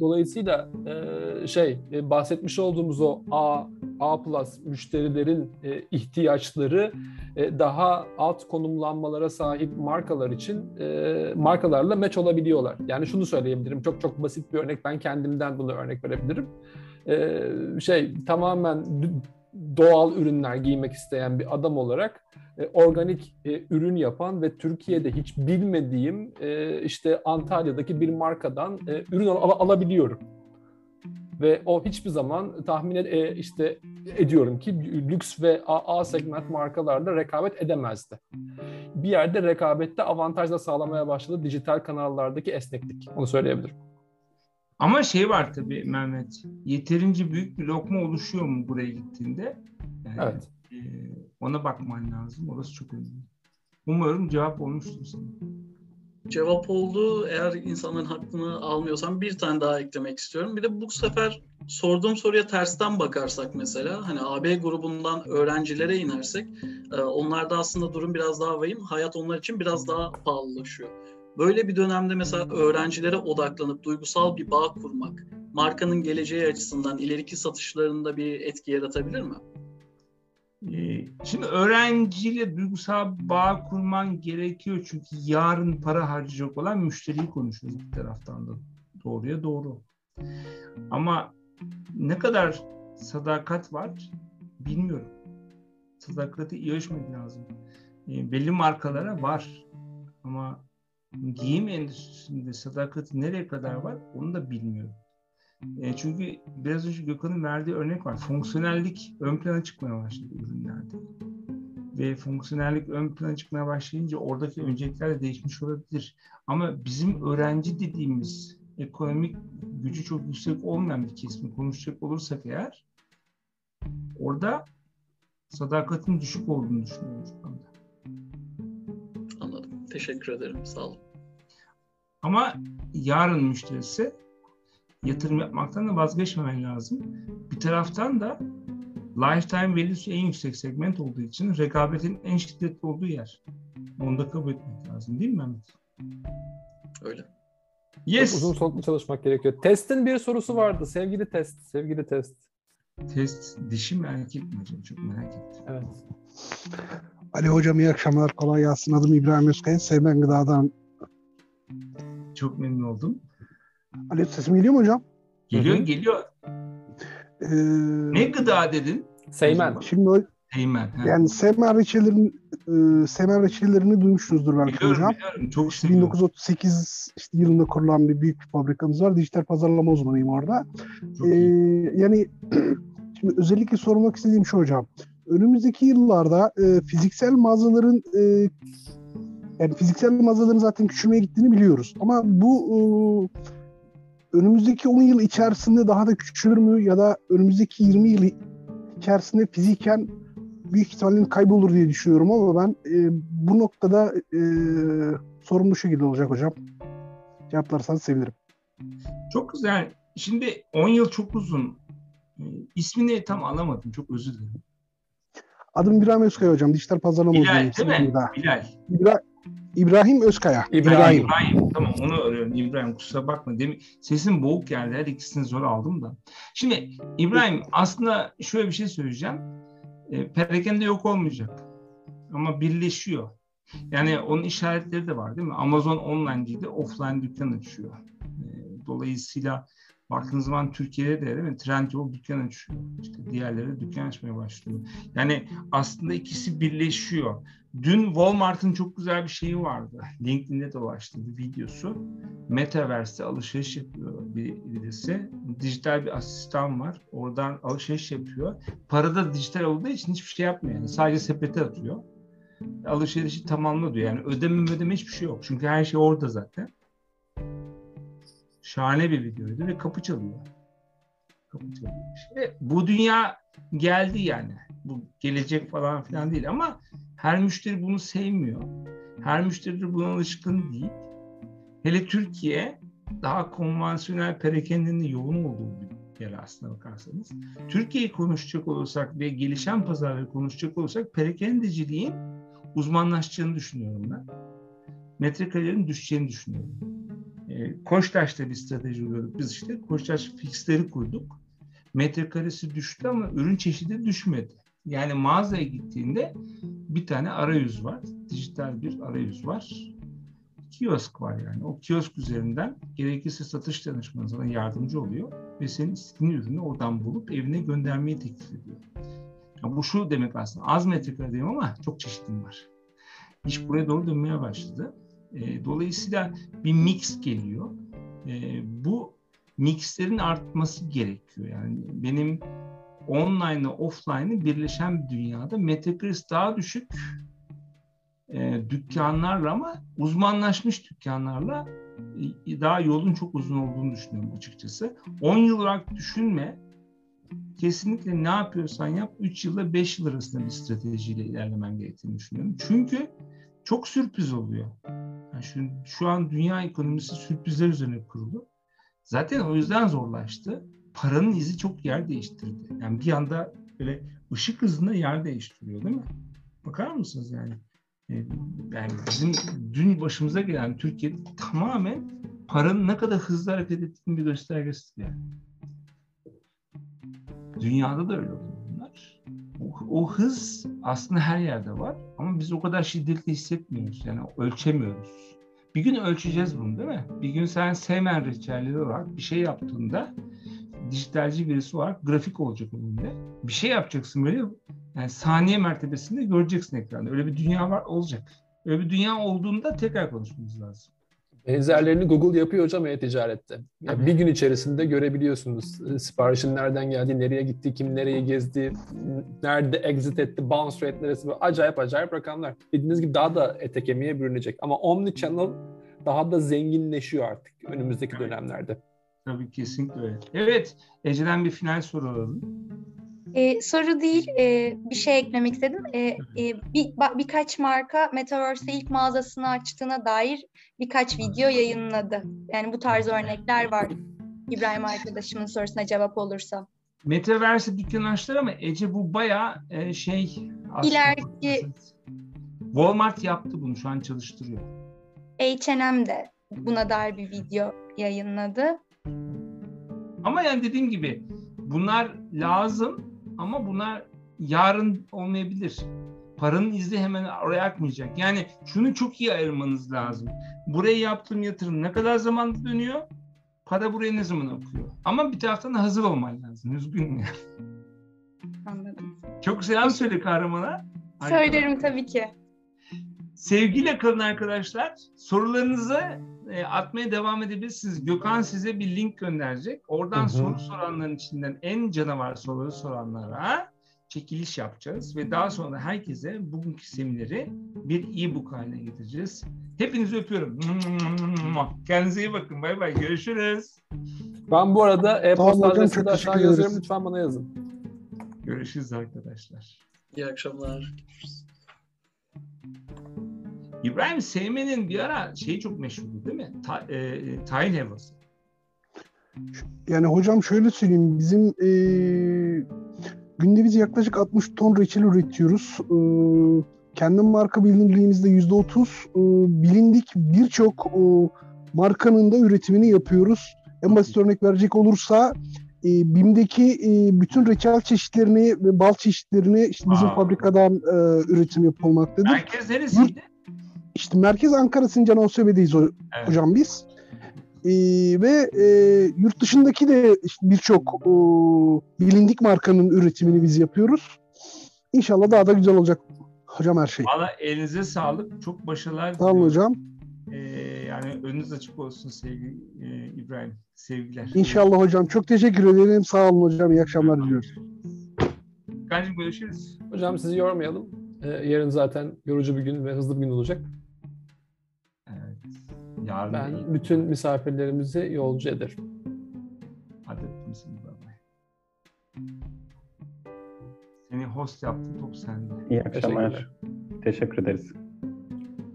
Dolayısıyla e, şey e, bahsetmiş olduğumuz o A A plus müşterilerin e, ihtiyaçları e, daha alt konumlanmalara sahip markalar için e, markalarla match olabiliyorlar. Yani şunu söyleyebilirim. Çok çok basit bir örnek. Ben kendimden bunu örnek verebilirim. E, şey tamamen doğal ürünler giymek isteyen bir adam olarak e, organik e, ürün yapan ve Türkiye'de hiç bilmediğim e, işte Antalya'daki bir markadan e, ürün al- alabiliyorum. Ve o hiçbir zaman tahmin e, işte ediyorum ki lüks ve A, A segment markalarla rekabet edemezdi. Bir yerde rekabette avantaj da sağlamaya başladı dijital kanallardaki esneklik. Onu söyleyebilirim. Ama şey var tabii Mehmet, yeterince büyük bir lokma oluşuyor mu buraya gittiğinde? Yani, Evet. e, ona bakman lazım. Orası çok önemli. Umarım cevap olmuştur sana. Cevap oldu. Eğer insanların hakkını almıyorsam bir tane daha eklemek istiyorum. Bir de bu sefer sorduğum soruya tersten bakarsak mesela hani AB grubundan öğrencilere inersek onlarda aslında durum biraz daha vahim. Hayat onlar için biraz daha pahalılaşıyor. Böyle bir dönemde mesela öğrencilere odaklanıp duygusal bir bağ kurmak markanın geleceği açısından ileriki satışlarında bir etki yaratabilir mi? Ee, Şimdi öğrenciyle duygusal bağ kurman gerekiyor çünkü yarın para harcayacak olan müşteriyi konuşuyoruz bir taraftan da doğruya doğru. Ama ne kadar sadakat var bilmiyorum. Sadakati iyi ölçmek lazım. Ee, belli markalara var ama giyim endüstrisinde sadakati nereye kadar var onu da bilmiyorum. E, çünkü biraz önce Gökhan'ın verdiği örnek var. Fonksiyonellik ön plana çıkmaya başladı ürünlerde. Ve fonksiyonellik ön plana çıkmaya başlayınca oradaki öncelikler de değişmiş olabilir. Ama bizim öğrenci dediğimiz ekonomik gücü çok yüksek olmayan bir kesimi konuşacak olursak eğer orada sadakatin düşük olduğunu düşünüyorum şu anda. Teşekkür ederim. Sağ olun. Ama yarın müşterisi yatırım yapmaktan da vazgeçmemen lazım. Bir taraftan da lifetime value'su en yüksek segment olduğu için rekabetin en şiddetli olduğu yer. Onu da kabul etmek lazım değil mi Mehmet? Öyle. Yes. Çok uzun soluklu çalışmak gerekiyor. Testin bir sorusu vardı. Sevgili test, sevgili test. Test dişi mi erkek mi? Çok merak ettim. Evet. Ali Hocam iyi akşamlar. Kolay gelsin. Adım İbrahim Özkaya. Sevmen Gıda'dan. Çok memnun oldum. Ali sesim geliyor mu hocam? Geliyor Hı hı. geliyor. Ee, Ne gıda dedin? Seymen. Şimdi o- Teğmen. ha. yani Semer reçelerin e, Semer reçellerini duymuşsunuzdur belki biliyorum, hocam. biliyorum. Çok seviyorum. 1938 işte yılında kurulan bir büyük bir fabrikamız var. Dijital pazarlama uzmanıyım orada. Çok Ee, iyi. yani şimdi özellikle sormak istediğim şu hocam. Önümüzdeki yıllarda e, fiziksel mağazaların e, yani fiziksel mağazaların zaten küçülmeye gittiğini biliyoruz. Ama bu e, önümüzdeki 10 yıl içerisinde daha da küçülür mü ya da önümüzdeki 20 yıl içerisinde fiziken büyük ihtimalle kaybolur diye düşünüyorum ama ben e, bu noktada e, sorun bu şekilde olacak hocam. Cevaplarsanız sevinirim. Çok güzel. Şimdi 10 yıl çok uzun. Ee, ismini tam alamadım. Çok özür dilerim. Adım İbrahim Özkaya hocam. Dijital pazarlama Bilal uzmanıyım. değil mi? Bilal. İbra- İbrahim Özkaya. İbrahim. İbrahim. Tamam onu arıyorum. İbrahim kusura bakma. Demin sesim boğuk geldi. Her ikisini zor aldım da. Şimdi İbrahim aslında şöyle bir şey söyleyeceğim. E, perakende yok olmayacak. Ama birleşiyor. Yani onun işaretleri de var değil mi? Amazon online gibi offline dükkan açıyor. E, dolayısıyla baktığınız zaman Türkiye'de de değil mi? Trendyol dükkan açıyor. İşte diğerleri dükkan açmaya başlıyor. Yani aslında ikisi birleşiyor. Dün Walmart'ın çok güzel bir şeyi vardı. LinkedIn'de dolaştı bir videosu. Metaverse'te alışveriş yapıyor bir birisi. Dijital bir asistan var. Oradan alışveriş yapıyor. Para da dijital olduğu için hiçbir şey yapmıyor. Yani sadece sepete atıyor. Alışverişi tamamla diyor. Yani ödeme ödeme hiçbir şey yok. Çünkü her şey orada zaten. Şahane bir videoydu ve kapı çalıyor. Kapı çalıyor. İşte bu dünya geldi yani. Bu gelecek falan filan değil ama her müşteri bunu sevmiyor. Her müşteri de buna alışkın değil. Hele Türkiye daha konvansiyonel perakendinin yoğun olduğu bir yer aslına bakarsanız. Türkiye'yi konuşacak olursak ve gelişen pazarları konuşacak olursak perakendeciliğin uzmanlaşacağını düşünüyorum ben. Metrekarelerin düşeceğini düşünüyorum. E, Koçtaş'ta bir strateji uyguladık biz işte. Koçtaş fixleri kurduk. Metrekaresi düştü ama ürün çeşidi düşmedi. Yani mağazaya gittiğinde bir tane arayüz var. Dijital bir arayüz var. Kiosk var yani. O kiosk üzerinden gerekirse satış danışmanı sana yardımcı oluyor ve senin istediğin ürünü oradan bulup evine göndermeyi teklif ediyor. Ya bu şu demek aslında az metrekare diyeyim ama çok çeşitlim var. İş buraya doğru dönmeye başladı. E, dolayısıyla bir mix geliyor. E, bu mixlerin artması gerekiyor. Yani benim online ile offline'ı birleşen bir dünyada metrekaresi daha düşük e, dükkanlarla ama uzmanlaşmış dükkanlarla daha yolun çok uzun olduğunu düşünüyorum açıkçası. 10 yıl olarak düşünme. Kesinlikle ne yapıyorsan yap 3 yılda 5 yıl arasında bir stratejiyle ilerlemen gerektiğini düşünüyorum. Çünkü çok sürpriz oluyor. Yani şu, şu an dünya ekonomisi sürprizler üzerine kurulu. Zaten o yüzden zorlaştı paranın izi çok yer değiştirdi. Yani bir anda böyle ışık hızında yer değiştiriyor değil mi? Bakar mısınız yani? Ee, yani bizim dün başımıza gelen Türkiye tamamen paranın ne kadar hızlı hareket ettiğinin bir göstergesidir yani. Dünyada da öyle bunlar. O, hız aslında her yerde var ama biz o kadar şiddetli hissetmiyoruz. Yani ölçemiyoruz. Bir gün ölçeceğiz bunu değil mi? Bir gün sen sevmen reçelleri olarak bir şey yaptığında dijitalci birisi olarak grafik olacak önünde. Bir şey yapacaksın böyle yani saniye mertebesinde göreceksin ekranda. Öyle bir dünya var olacak. Öyle bir dünya olduğunda tekrar konuşmamız lazım. Benzerlerini Google yapıyor hocam e-ticarette. Yani bir gün içerisinde görebiliyorsunuz e, siparişin nereden geldiği, nereye gitti, kim nereye gezdi, nerede exit etti, bounce rate neresi böyle acayip acayip rakamlar. Dediğiniz gibi daha da ete kemiğe bürünecek. Ama omni channel daha da zenginleşiyor artık önümüzdeki dönemlerde. Tabii kesinlikle öyle. Evet, Ece'den bir final soru alalım. Ee, soru değil, e, bir şey eklemek istedim. E, e, bir, birkaç marka Metaverse'de ilk mağazasını açtığına dair birkaç video yayınladı. Yani bu tarz örnekler var. İbrahim arkadaşımın sorusuna cevap olursa. Metaverse dükkan açtılar ama Ece bu bayağı e, şey... İleriki... Walmart yaptı bunu, şu an çalıştırıyor. H&M de buna dair bir video yayınladı. Ama yani dediğim gibi bunlar lazım ama bunlar yarın olmayabilir. Paranın izi hemen oraya akmayacak. Yani şunu çok iyi ayırmanız lazım. Buraya yaptığım yatırım ne kadar zamanda dönüyor? Para buraya ne zaman akıyor? Ama bir taraftan da hazır olman lazım. Üzgünüm yani. Anladım. Çok selam söyle kahramana. Söylerim tabii ki. Sevgiyle kalın arkadaşlar. Sorularınızı e, atmaya devam edebilirsiniz. Gökhan size bir link gönderecek. Oradan Hı-hı. soru soranların içinden en canavar soruları soranlara çekiliş yapacağız ve daha sonra herkese bugünkü semineri bir e-book haline getireceğiz. Hepinizi öpüyorum. Kendinize iyi bakın. Bay bay. Görüşürüz. Ben bu arada e-posta adresini aşağı yazıyorum. Lütfen bana yazın. Görüşürüz arkadaşlar. İyi akşamlar. İbrahim Seymen'in bir ara şeyi çok meşhurdu değil mi? Ta, e, tayin helvası. Yani hocam şöyle söyleyeyim. Bizim e, günde biz yaklaşık 60 ton reçel üretiyoruz. E, kendi marka bilinirliğimizde yüzde otuz e, bilindik birçok e, markanın da üretimini yapıyoruz. En basit örnek verecek olursa e, BİM'deki e, bütün reçel çeşitlerini ve bal çeşitlerini işte bizim Wow. fabrikadan e, üretim yapılmaktadır. Merkez neresiydi? İşte merkez Ankara Sincan OSB'deyiz o- Evet. hocam biz. Ee, ve e, yurt dışındaki de işte birçok e, bilindik markanın üretimini biz yapıyoruz. İnşallah daha da güzel olacak hocam her şey. Valla elinize sağlık. Çok başarılar Sağ olun hocam. Ee, yani önünüz açık olsun sevgili e, İbrahim. Sevgiler. İnşallah hocam. Çok teşekkür ederim. Sağ olun hocam. İyi akşamlar diliyoruz. Kancım görüşürüz. Hocam sizi yormayalım. Ee, yarın zaten yorucu bir gün ve hızlı bir gün olacak. Yarın Ben iyi. bütün misafirlerimizi yolcu ederim. Hadi öptüm seni. Host yaptım. Top sende. İyi akşamlar. Teşekkür ederiz.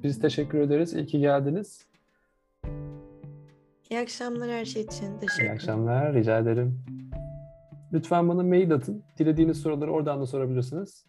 Biz teşekkür ederiz. İyi ki geldiniz. İyi akşamlar her şey için. İyi Teşekkür akşamlar. Rica ederim. Lütfen bana mail atın. Dilediğiniz soruları oradan da sorabilirsiniz.